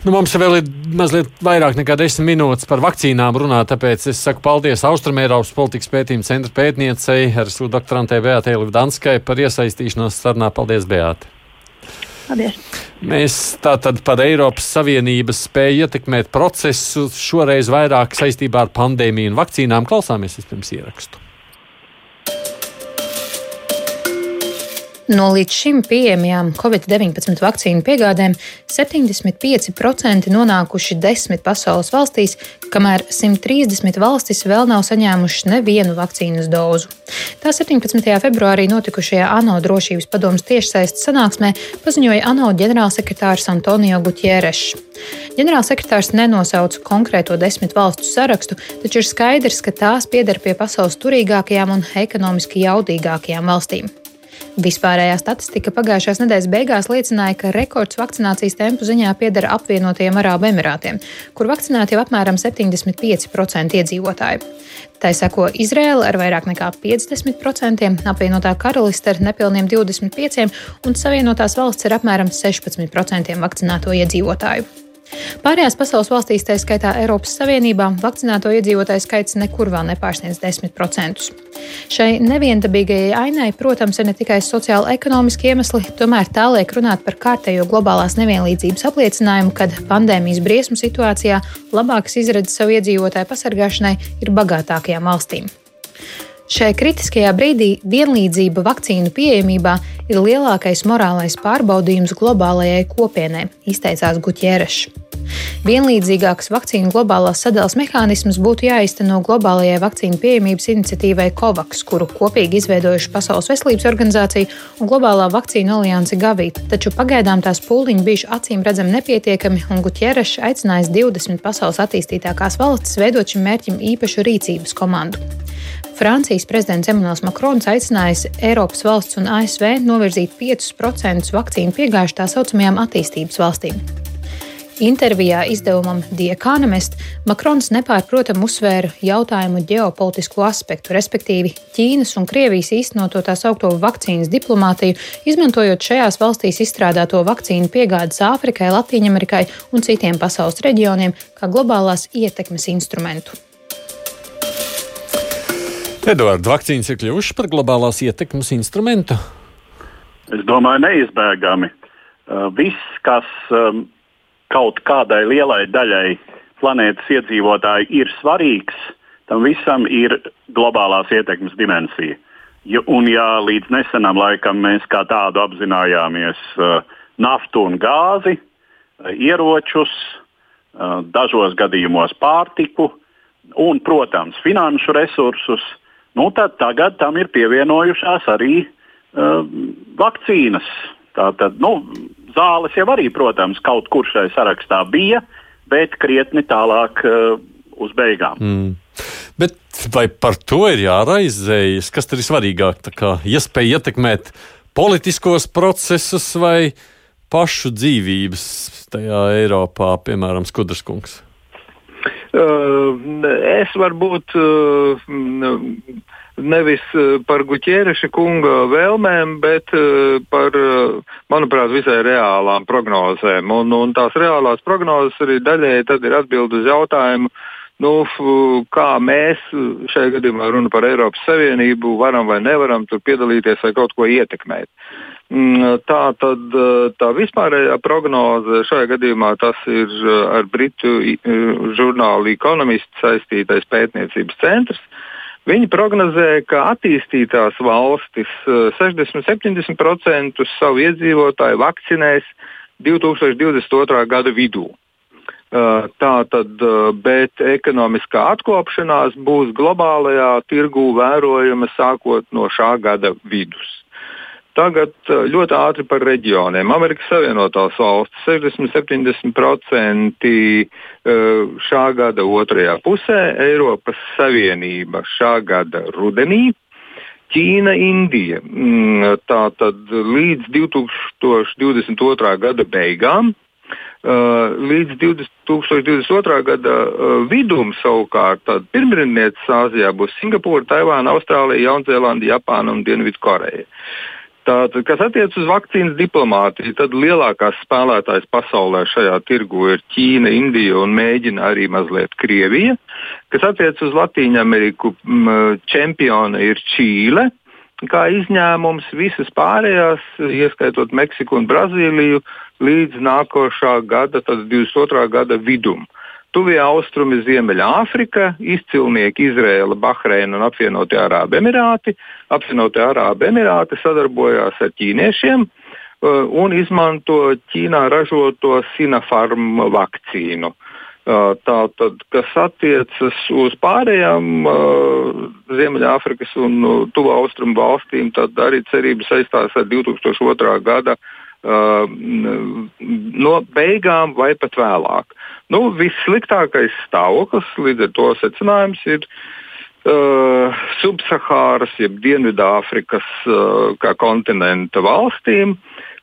Nu, mums vēl ir mazliet vairāk nekā desmit minūtes par vakcīnām runāt, tāpēc es saku paldies Austrumēropas politikas pētījuma centra pētniecei, ar doktorantē Beatai Livdanskai par iesaistīšanos sarunā. Paldies, Beāte! Paldies! Mēs tātad par Eiropas Savienības spēju ietekmēt procesu šoreiz vairāk saistībā ar pandēmiju un vakcīnām klausāmies vispirms ierakstu. No līdz šim pieejamajām Covid-19 vakcīnu piegādēm 75% nonākuši desmit pasaules valstīs, kamēr 130 valstis vēl nav saņēmušas nevienu vakcīnas dozu. Tā 17. februārī notikušajā ANO drošības padomus tiešsaistes sanāksmē paziņoja ANO ģenerālsekretārs Antonio Gutierrešs. Ģenerālsekretārs nenosauca konkrēto desmit valstu sarakstu, taču ir skaidrs, ka tās pieder pie pasaules turīgākajām un ekonomiski jaudīgākajām valstīm. Vispārējā statistika pagājušās nedēļas beigās liecināja, ka rekords vakcinācijas tempu ziņā pieder apvienotajiem Arābu Emirātiem, kur vakcinēti jau apmēram 75% iedzīvotāju. Tā seko Izraela ar vairāk nekā 50%, apvienotā karaliste ar nepilniem 25% un Savienotās valsts ar apmēram 16% vakcinēto iedzīvotāju. Pārējās pasaules valstīs, tā skaitā Eiropas Savienībā, vakcinēto iedzīvotāju skaits nekur vēl nepārsniedz 10%. Šai neviendabīgajai ainai, protams, ir ne tikai sociāli-ekonomiski iemesli, tomēr tā liek runāt par kārtējo globālās nevienlīdzības apliecinājumu, kad pandēmijas briesmu situācijā labākas izredzes savu iedzīvotāju pasargāšanai ir bagātākajām valstīm. Šai kritiskajā brīdī vienlīdzība vakcīnu pieejamībā ir lielākais morālais pārbaudījums globālajai kopienai, izteicās Gutjērešs. Vienlīdzīgāks vakcīnu globālās sadales mehānisms būtu jāizteno globālajai vakcīnu pieejamības iniciatīvai COVAX, kuru kopīgi izveidojuši Pasaules veselības organizācija un Globālā vakcīnu alianse Gavīt. Taču pagaidām tās pūliņi bijuši acīm redzami nepietiekami, un Gutjērešs aicinājis 20 pasaules attīstītākās valstis veidot šim mērķim īpašu rīcības komandu. Francijas prezidents Emmanuels Makrons aicinājis Eiropas valsts un ASV novirzīt 5% vakcīnu piegājuši tā saucamajām attīstības valstīm. Intervijā izdevumam The Economist Makrons nepārprotam uzsvēra jautājumu ģeopolitisko aspektu, respektīvi Ķīnas un Krievijas īstenoto tā saucamo vakcīnas diplomātiju, izmantojot šajās valstīs izstrādāto vakcīnu piegādes Āfrikai, Latvijai un citiem pasaules reģioniem kā globālās ietekmes instrumentu. Edvards, vakcīnas ir kļuvušas par globālās ietekmes instrumentu? Es domāju, neizbēgami. Uh, viss, kas um, kaut kādai lielai daļai planētas iedzīvotāji ir svarīgs, tam visam ir globālās ietekmes dimensija. Ja, un ja līdz nesenam laikam mēs kā tādu apzinājāmies uh, naftu un gāzi, uh, ieročus, dažos gadījumos pārtiku un, protams, finanšu resursus, nu, tad tagad tam ir pievienojušās arī uh, vakcīnas. Tātad, nu, zāles jau arī, protams, kaut kur šai sarakstā bija, bet krietni tālāk uh, uz beigām. Mm. Bet vai par to ir jāraizējas? Kas tur ir svarīgāk? Iespēja ietekmēt politiskos procesus vai pašu dzīvības tajā Eiropā, piemēram, Skudraskungs? Uh, es varbūt uh, nevis par Guķēreša kunga vēlmēm, bet uh, par, manuprāt, visai reālām prognozēm. Un, un tās reālās prognozes arī daļēji ir atbild uz jautājumu, nu, kā mēs šajā gadījumā runa par Eiropas Savienību varam vai nevaram tur piedalīties vai kaut ko ietekmēt. Mm, tā tad tā vispārējā prognoze šajā gadījumā tas ir ar britu žurnālu Economist saistītais pētniecības centrs. Viņi prognozē, ka attīstītās valstis 60-70% savu iedzīvotāju vakcinēs 2022. gada vidū. Tā tad, bet ekonomiskā atkopšanās būs globālajā tirgū vērojama sākot no šā gada vidus. Tagad ļoti ātri par reģioniem. Amerikas Savienotās valstis 60-70% šā gada otrajā pusē, Eiropas Savienība šā gada rudenī, Ķīna, Indija. Mm, tātad līdz 2022. gada beigām Uh, līdz 2022. gada vidum savukārt pirmrindnieces Āzijā būs Singapūra, Taivāna, Austrālija, Jaunzēlanda, Japāna un Dienvidkoreja. Tātad, kas attiecas uz vakcīnas diplomātiju, tad lielākās spēlētājas pasaulē šajā tirgu ir Ķīna, Indija un mēģina arī mazliet Krievija. Kas attiecas uz Latviju Ameriku, čempione ir Čīle. Kā izņēmums visas pārējās, ieskaitot Meksiku un Brazīliju, līdz nākošā gada, tad 22. gada vidum. Tuvie austrumi Ziemeļāfrika, izcilnieki Izraela, Bahreina un apvienotie Arābu Emirāti. Apvienotie Arābu Emirāti sadarbojās ar ķīniešiem uh, un izmanto Ķīnā ražoto Sinopharm vakcīnu. Uh, Tātad, kas attiecas uz pārējām uh, Ziemeļāfrikas un Tuvu Austrumu valstīm, tad arī cerības saistās ar 2002. gada Uh, no beigām vai pat vēlāk. Nu, vissliktākais stāvoklis līdz ar to secinājums ir uh, Subsahāras, jeb Dienvidāfrikas uh, kā kontinenta valstīm,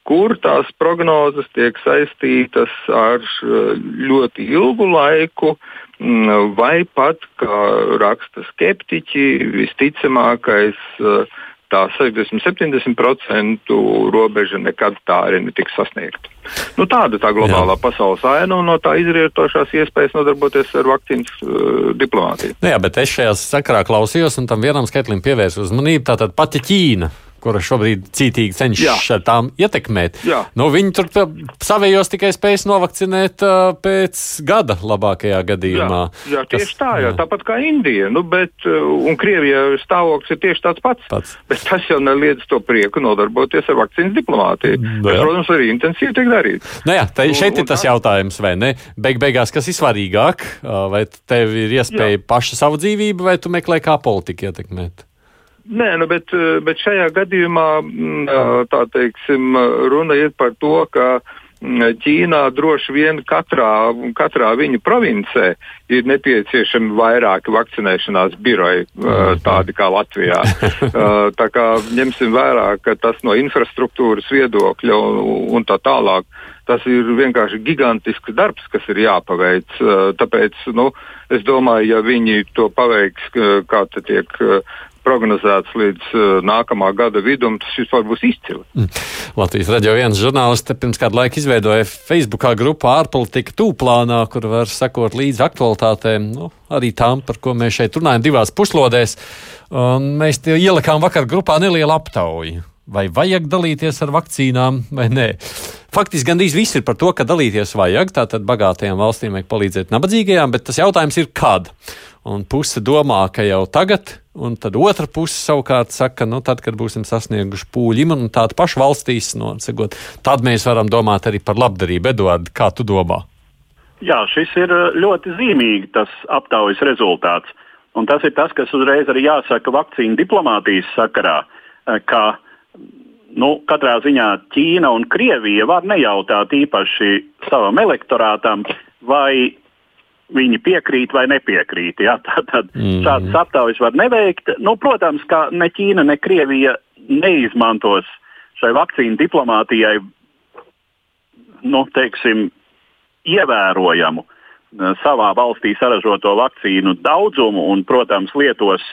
kur tās prognozes tiek saistītas ar uh, ļoti ilgu laiku, mm, vai pat, kā raksta skeptiķi, visticamākais uh, tā 60-70% robeža nekad tā arī netiks sasniegta. Nu, tāda tā globālā jā. pasaules aina un no tā izrietošās iespējas nodarboties ar vakcīnas uh, diplomātiju. Nu jā, bet es šajā sakarā klausījos un tam vienam skaitlim pievērsu uzmanību. Tātad pati Ķīna kura šobrīd cītīgi cenšas ar tām ietekmēt. Jā. Nu, viņi tur savējos tikai spējas novakcinēt uh, pēc gada labākajā gadījumā. Jā, jā tieši kas, tā, jā. Jā. tāpat kā Indija. Nu, bet, un Krievija stāvoklis ir tieši tāds pats. pats. Bet tas jau neliedz to prieku nodarboties ar vakcīnas diplomātiju. Nu, bet, protams, arī intensīvi tiek darīts. Nu, jā, tā, šeit un, ir tas tā... jautājums, vai ne? Beig beigās, kas ir svarīgāk? Vai tev ir iespēja jā. paša savu dzīvību, vai tu meklē kā politiku ietekmēt? Nē, nu, bet, eh, bet šajā gadījumā mm, tā teiksim, runa ir par to, ka mm, Ķīnā droši vien katrā, katrā viņa provincē ir nepieciešami vairāki vakcinēšanās biroji, mhm. tādi kā Latvijā. Tā kā ņemsim vērā, ka tas no infrastruktūras viedokļa un, tā tālāk. Tas ir vienkārši gigantisks darbs, kas ir jāpaveic. Tāpēc nu, es domāju, ja viņi to paveiks, kā tiek prognozēts līdz uh, nākamā gada vidum, tas vispār būs izcili. Mm. Latvijas radio viens žurnālists pirms kāda laika izveidoja Facebookā grupu ārpolitika tūplānā, kur var sekot līdzi aktualitātēm, nu, arī tām, par ko mēs šeit runājam, divās puslodēs. Un mēs ielikām vakar grupā nelielu aptauju. vai vajag dalīties ar vakcīnām vai nē. Faktiski gandrīz viss ir par to, ka dalīties vajag. Tātad bagātajām valstīm vajag palīdzēt nabadzīgajām, bet tas jautājums ir kad. Un puse domā, ka jau tagad, un tad otra puse savukārt saka, nu, tad, kad būsim sasnieguši pūļu imunitāti pašu valstīs, nocegot, tad mēs varam domāt arī par labdarību. Eduard, kā tu domā? Jā, šis ir ļoti zīmīgi tas aptaujas rezultāts. Un tas ir tas, kas uzreiz arī jāsaka vakcīnu diplomātijas sakarā, ka nu, katrā ziņā Ķīna un Krievija var nejautāt īpaši savam elektorātam, vai viņi piekrīt vai nepiekrīt. Ja? Tad mm. šādas aptaujas var neveikt. Nu, protams, ka ne Ķīna, ne Krievija neizmantos šai vakcīnu diplomātijai nu, teiksim, ievērojamu uh, savā valstī saražoto vakcīnu daudzumu un, protams, lietos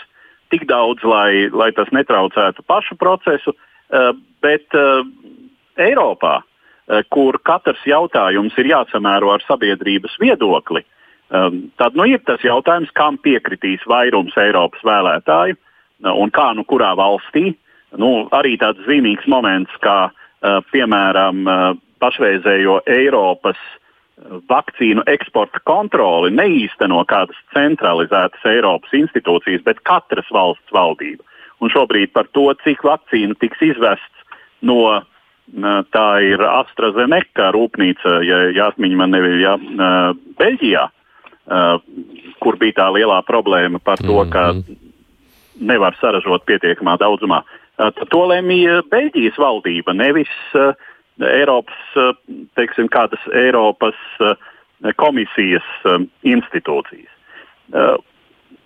tik daudz, lai, lai tas netraucētu pašu procesu. Uh, bet uh, Eiropā, kur katrs jautājums ir jāsamēro ar sabiedrības viedokli, Um, tad nu, ir tas jautājums, kam piekritīs vairums Eiropas vēlētāju uh, un kā nu kurā valstī. Nu, arī tāds zīmīgs moments, kā uh, piemēram uh, pašreizējo Eiropas uh, vakcīnu eksporta kontroli neīsteno kādas centralizētas Eiropas institūcijas, bet katras valsts valdība. Un šobrīd par to, cik vakcīnu tiks izvests no uh, tā ir AstraZeneca rūpnīca, ja, atmiņa man nebija ja, uh, Beļģijā. Uh, kur bija tā lielā problēma par to, ka mhm. nevar saražot pietiekamā daudzumā. Uh, to lemj Beļģijas valdība, nevis uh, Eiropas, teiksim, kādas Eiropas komisijas institūcijas.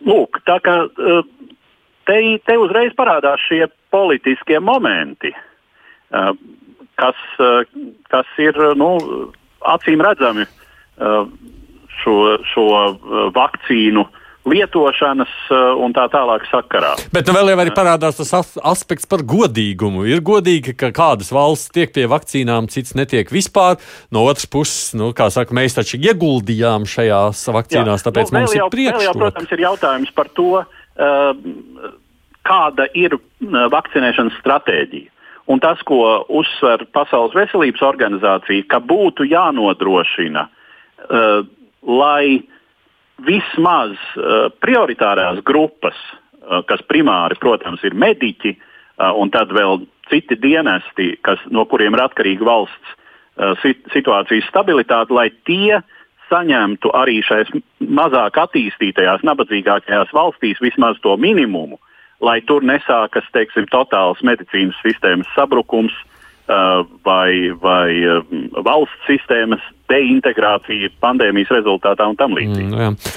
Lūk, tā kā te, te uzreiz parādās šie politiskie momenti, kas, kas ir nu, acīm redzami šo, šo uh, vakcīnu lietošanas uh, un tā tālāk sakarā. Bet nu, vēl jau arī parādās tas aspekts par godīgumu. Ir godīgi, ka kādas valsts tiek pie vakcīnām, cits netiek vispār. No otras puses, nu, kā saka, mēs taču ieguldījām šajās vakcīnās, Jā. tāpēc nu, mums jau, ir priekšroka. Protams, ir jautājums par to, uh, kāda ir vakcinēšanas stratēģija. Un tas, ko uzsver Pasaules veselības organizācija, ka būtu jānodrošina uh, lai vismaz uh, prioritārās grupas, uh, kas primāri, protams, ir mediķi, uh, un tad vēl citi dienesti, kas, no kuriem ir atkarīga valsts uh, situācijas stabilitāte, lai tie saņemtu arī šajās mazāk attīstītajās, nabadzīgākajās valstīs vismaz to minimumu, lai tur nesākas teiksim, totāls medicīnas sistēmas sabrukums, Uh, vai, vai um, valsts sistēmas deintegrācija pandēmijas rezultātā un tam līdzīgi. Mm, jā.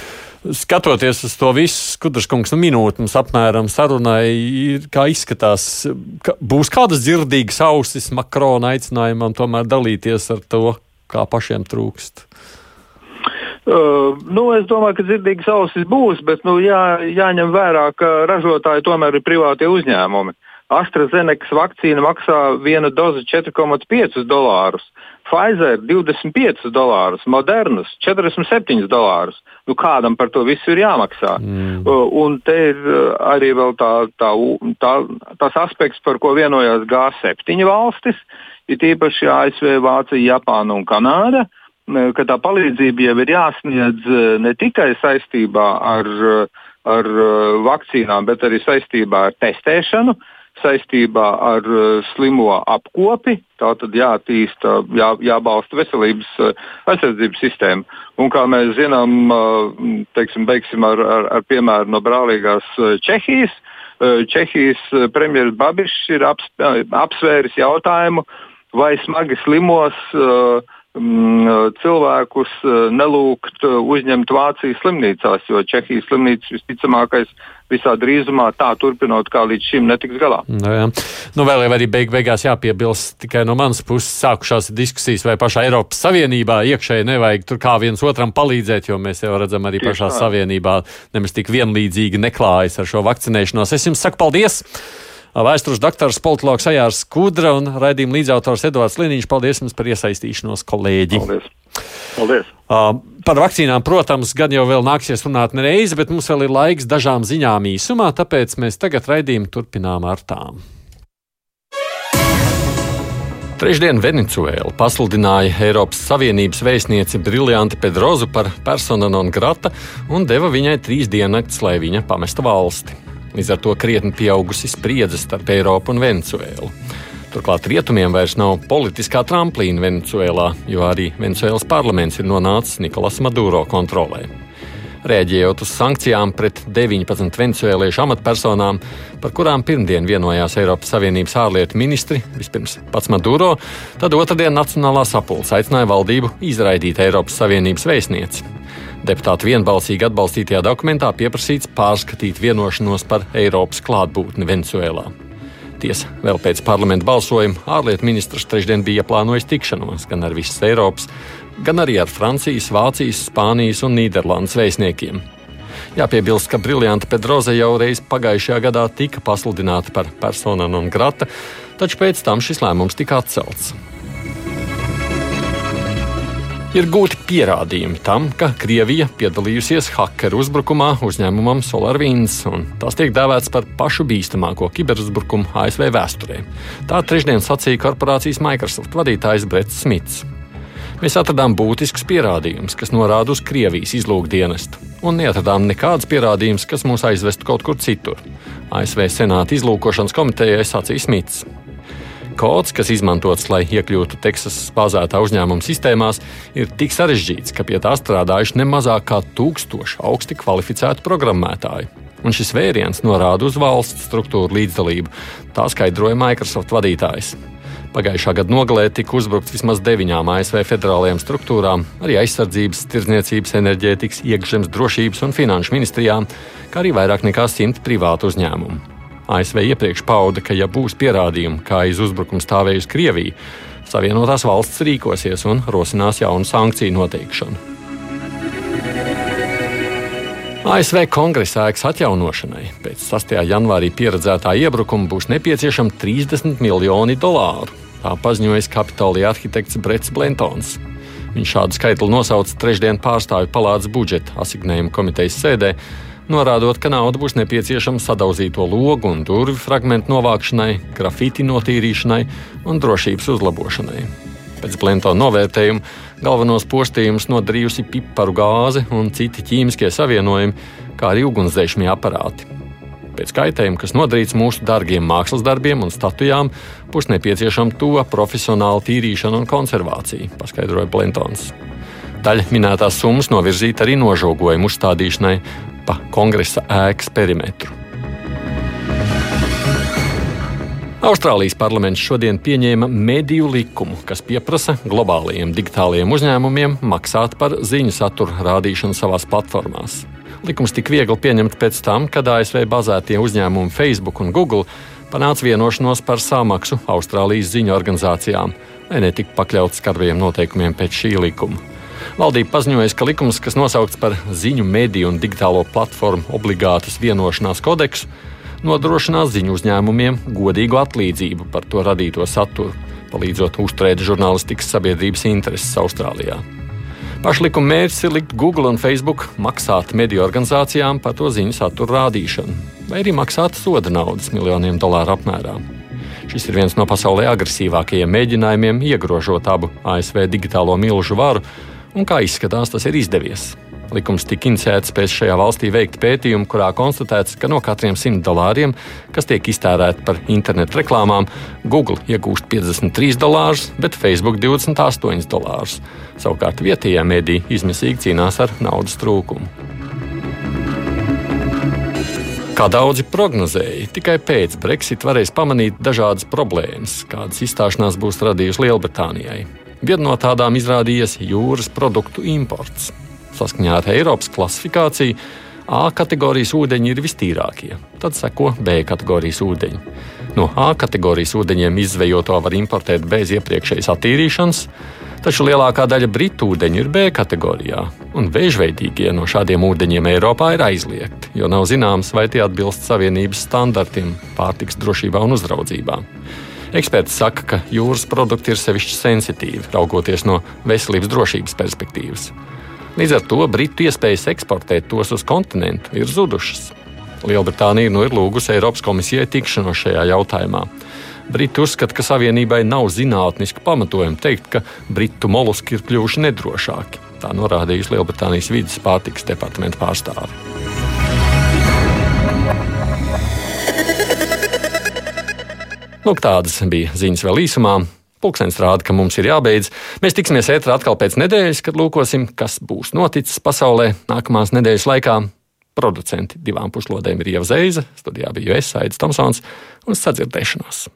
Skatoties uz to visu, Skudraškungs, nu minūte mums apmēram sarunai, kā izskatās, ka būs kādas dzirdīgas ausis Makrona aicinājumam tomēr dalīties ar to, kā pašiem trūkst. Uh, nu, es domāju, ka dzirdīgas ausis būs, bet nu, jā, jāņem vērā, ka ražotāji tomēr ir privātie uzņēmumi. Uh, AstraZeneca vakcīna maksā viena doze 4,5 dolārus, Pfizer 25 dolārus, Modernas 47 dolārus. Nu, kādam par to visu ir jāmaksā. Mm. Un te ir arī tā, tā, tā, tas aspekts, par ko vienojās G7 valstis, ir īpaši ASV, Vācija, Japāna un Kanāda ka tā palīdzība jau ir jāsniedz ne tikai saistībā ar, ar vakcīnām, bet arī saistībā ar testēšanu. Uh, saistībā ar uh, slimo apkopi. Tā tad jāattīsta, jā, jābalsta veselības uh, aizsardzības sistēma. Un kā mēs zinām, uh, teiksim, beigsim ar, ar, ar piemēru no brālīgās Čehijas. Čehijas premjerministrs Babišs ir aps, apsvēris jautājumu, vai smagi slimos uh, cilvēkus nelūgt uzņemt Vācijas slimnīcās, jo Čehijas slimnīcas visticamākais visā drīzumā tā turpinot kā līdz šim netiks galā. No nu jā. nu, vēl jau arī beig beigās jāpiebilst tikai no manas puses sākušās diskusijas, vai pašā Eiropas Savienībā iekšēji nevajag tur kā viens otram palīdzēt, jo mēs jau redzam arī Tieši pašā tā. Savienībā nemaz tik vienlīdzīgi neklājas ar šo vakcinēšanos. Es jums saku paldies! Vēstures doktors, politologs Ajārs Kudra un raidījuma līdzautors Edvards Liniņš. Paldies jums par iesaistīšanos, kolēģi! Paldies! Paldies. Uh, par vakcīnām, protams, gan jau vēl nāksies runāt nereizi, bet mums vēl ir laiks dažām ziņām īsumā, tāpēc mēs tagad raidījumu turpinām ar tām. Trešdien Venecuēla pasludināja Eiropas Savienības vēstnieci Briljanti Pedrozu par persona non grata un deva viņai trīs diennakts, lai viņa pamesta valsti. Līdz ar to krietni pieaugusi spriedze starp Eiropu un Venecuēlu. Turklāt rietumiem vairs nav politiskā tramplīna Venecuēlā, jo arī Venecuēlas parlaments ir nonācis Nikolas Maduro kontrolē rēģējot uz sankcijām pret 19 venecuēliešu amatpersonām, par kurām pirmdien vienojās Eiropas Savienības ārlietu ministri, vispirms pats Maduro, tad otrdien Nacionālā sapulce aicināja valdību izraidīt Eiropas Savienības vēstnieci. Deputātu vienbalsīgi atbalstītajā dokumentā pieprasīts pārskatīt vienošanos par Eiropas klātbūtni Venecuēlā. Tiesa, vēl pēc parlamenta balsojuma ārlietu ministrs trešdien bija plānojis tikšanos gan ar visas Eiropas, gan arī ar Francijas, Vācijas, Spānijas un Nīderlandes vēstniekiem. Jāpiebilst, ka Briljanta Pedroze jau reiz pagājušajā gadā tika pasludināta par personu non grata, taču pēc tam šis lēmums tika atcelts. Ir gūti pierādījumi tam, ka Krievija piedalījusies hakeru uzbrukumā uzņēmumam SolarWinds, un tas tiek dēvēts par pašu bīstamāko kiberuzbrukumu ASV vēsturē. Tā trešdien sacīja korporācijas Microsoft vadītājs Brets Smits. Mēs atradām būtiskus pierādījumus, kas norāda uz Krievijas izlūkdienestu, un neatradām nekādus pierādījumus, kas mūs aizvestu kaut kur citur. ASV Senāta izlūkošanas komitejai sacīja Smits. Kods, kas izmantots, lai iekļūtu Teksasas bāzētā uzņēmuma sistēmās, ir tik sarežģīts, ka pie tā strādājuši ne mazāk kā tūkstoši augsti kvalificētu programmētāju. Un šis vēriens norāda uz valsts struktūru līdzdalību, tā skaidroja Microsoft vadītājs. Pagājušā gada nogalē tika uzbrukts vismaz deviņām ASV federālajām struktūrām, arī aizsardzības, tirdzniecības, enerģētikas, iekšzemes drošības un finanšu ministrijām, kā arī vairāk nekā simt privātu uzņēmumu. ASV iepriekš pauda, ka, ja būs pierādījumi, kā aiz uzbrukuma stāvējusi Krievija, Savienotās valsts rīkosies un rosinās jaunu sankciju noteikšanu. ASV kongresa ēkas atjaunošanai pēc 6. janvārī pieredzētā iebrukuma būs nepieciešami 30 miljoni dolāru. Tā paziņoja Kapitolija arhitekts Brets Blentons. Viņš šādu skaitli nosauca trešdien pārstāvju palātas budžeta asignējuma komitejas sēdē, norādot, ka nauda būs nepieciešama sadauzīto logu un durvju fragmentu novākšanai, grafiti notīrīšanai un drošības uzlabošanai. Pēc Blentona novērtējuma galvenos postījumus nodarījusi piparu gāze un citi ķīmiskie savienojumi, kā arī ugunsdzēsmie aparāti. Pēc kaitējuma, kas nodarīts mūsu dārgiem mākslas darbiem un statujām, būs nepieciešama to profesionāla tīrīšana un konservācija, paskaidroja Blentons. Daļa minētās summas novirzīta arī nožogojumu uzstādīšanai pa kongresa ēkas perimetru. Austrālijas parlaments šodien pieņēma mediju likumu, kas pieprasa globālajiem digitālajiem uzņēmumiem maksāt par ziņu satura rādīšanu savās platformās. Likums tika viegli pieņemts pēc tam, kad ASV bazētie uzņēmumi Facebook un Google panāca vienošanos par samaksu Austrālijas ziņu organizācijām, lai netiktu pakļauts skarbiem noteikumiem pēc šī likuma. Valdība paziņoja, ka likums, kas nosaukts par ziņu mediju un digitālo platformu obligātas vienošanās kodeksu, nodrošinās ziņu uzņēmumiem godīgu atlīdzību par to radīto saturu, palīdzot uzturēt žurnālistikas sabiedrības intereses Austrālijā. Pašlikuma mērķis ir likt Google un Facebook maksāt mediju organizācijām par to ziņu satura rādīšanu, vai arī maksāt soda naudas miljoniem dolāru apmērā. Šis ir viens no pasaulē agresīvākajiem mēģinājumiem iegrožot abu ASV digitālo milžu varu, un kā izskatās, tas ir izdevies. Likums tika iniciēts pēc šajā valstī veikta pētījuma, kurā konstatēts, ka no katriem 100 dolāriem, kas tiek iztērēti par internetu reklāmām, Google iegūst 53 dolārus, bet Facebook 28 dolārus. Savukārt vietējā mēdī izmisīgi cīnās ar naudas trūkumu. Kā daudzi prognozēja, tikai pēc Brexit varēs pamanīt dažādas problēmas, kādas izstāšanās būs radījusi Lielbritānijai. Viena no tādām izrādījies jūras produktu imports. Saskaņā ar Eiropas klasifikāciju A kategorijas ūdeņi ir vistīrākie, tad seko B kategorijas ūdeņi. No A kategorijas ūdeņiem izvejoto var importēt bez iepriekšējas attīrīšanas, taču lielākā daļa britu ūdeņu ir B kategorijā, un vēžveidīgie no šādiem ūdeņiem Eiropā ir aizliegti, jo nav zināms, vai tie atbilst Savienības standartiem pārtiks drošībā un uzraudzībā. Eksperti saka, ka jūras produkti ir sevišķi sensitīvi, raugoties no veselības drošības perspektīvas. Līdz ar to Britu iespējas eksportēt tos uz kontinentu ir zudušas. Lielbritānija nu ir lūgusi Eiropas komisijai tikšanos šajā jautājumā. Briti uzskata, ka Savienībai nav zinātniska pamatojuma teikt, ka Britu moluski ir kļuvuši nedrošāki. Tā norādījusi Lielbritānijas vidas pārtikas departamenta pārstāve. Lūk, tādas bija ziņas vēl īsumā. Pūkstens rāda, ka mums ir jābeidz. Mēs tiksimies ētrā atkal pēc nedēļas, kad lūkosim, kas būs noticis pasaulē nākamās nedēļas laikā. Producenti divām puslodēm ir Ieva Zeiza, studijā bija es, Aits Tomsons, un sadzirdēšanos.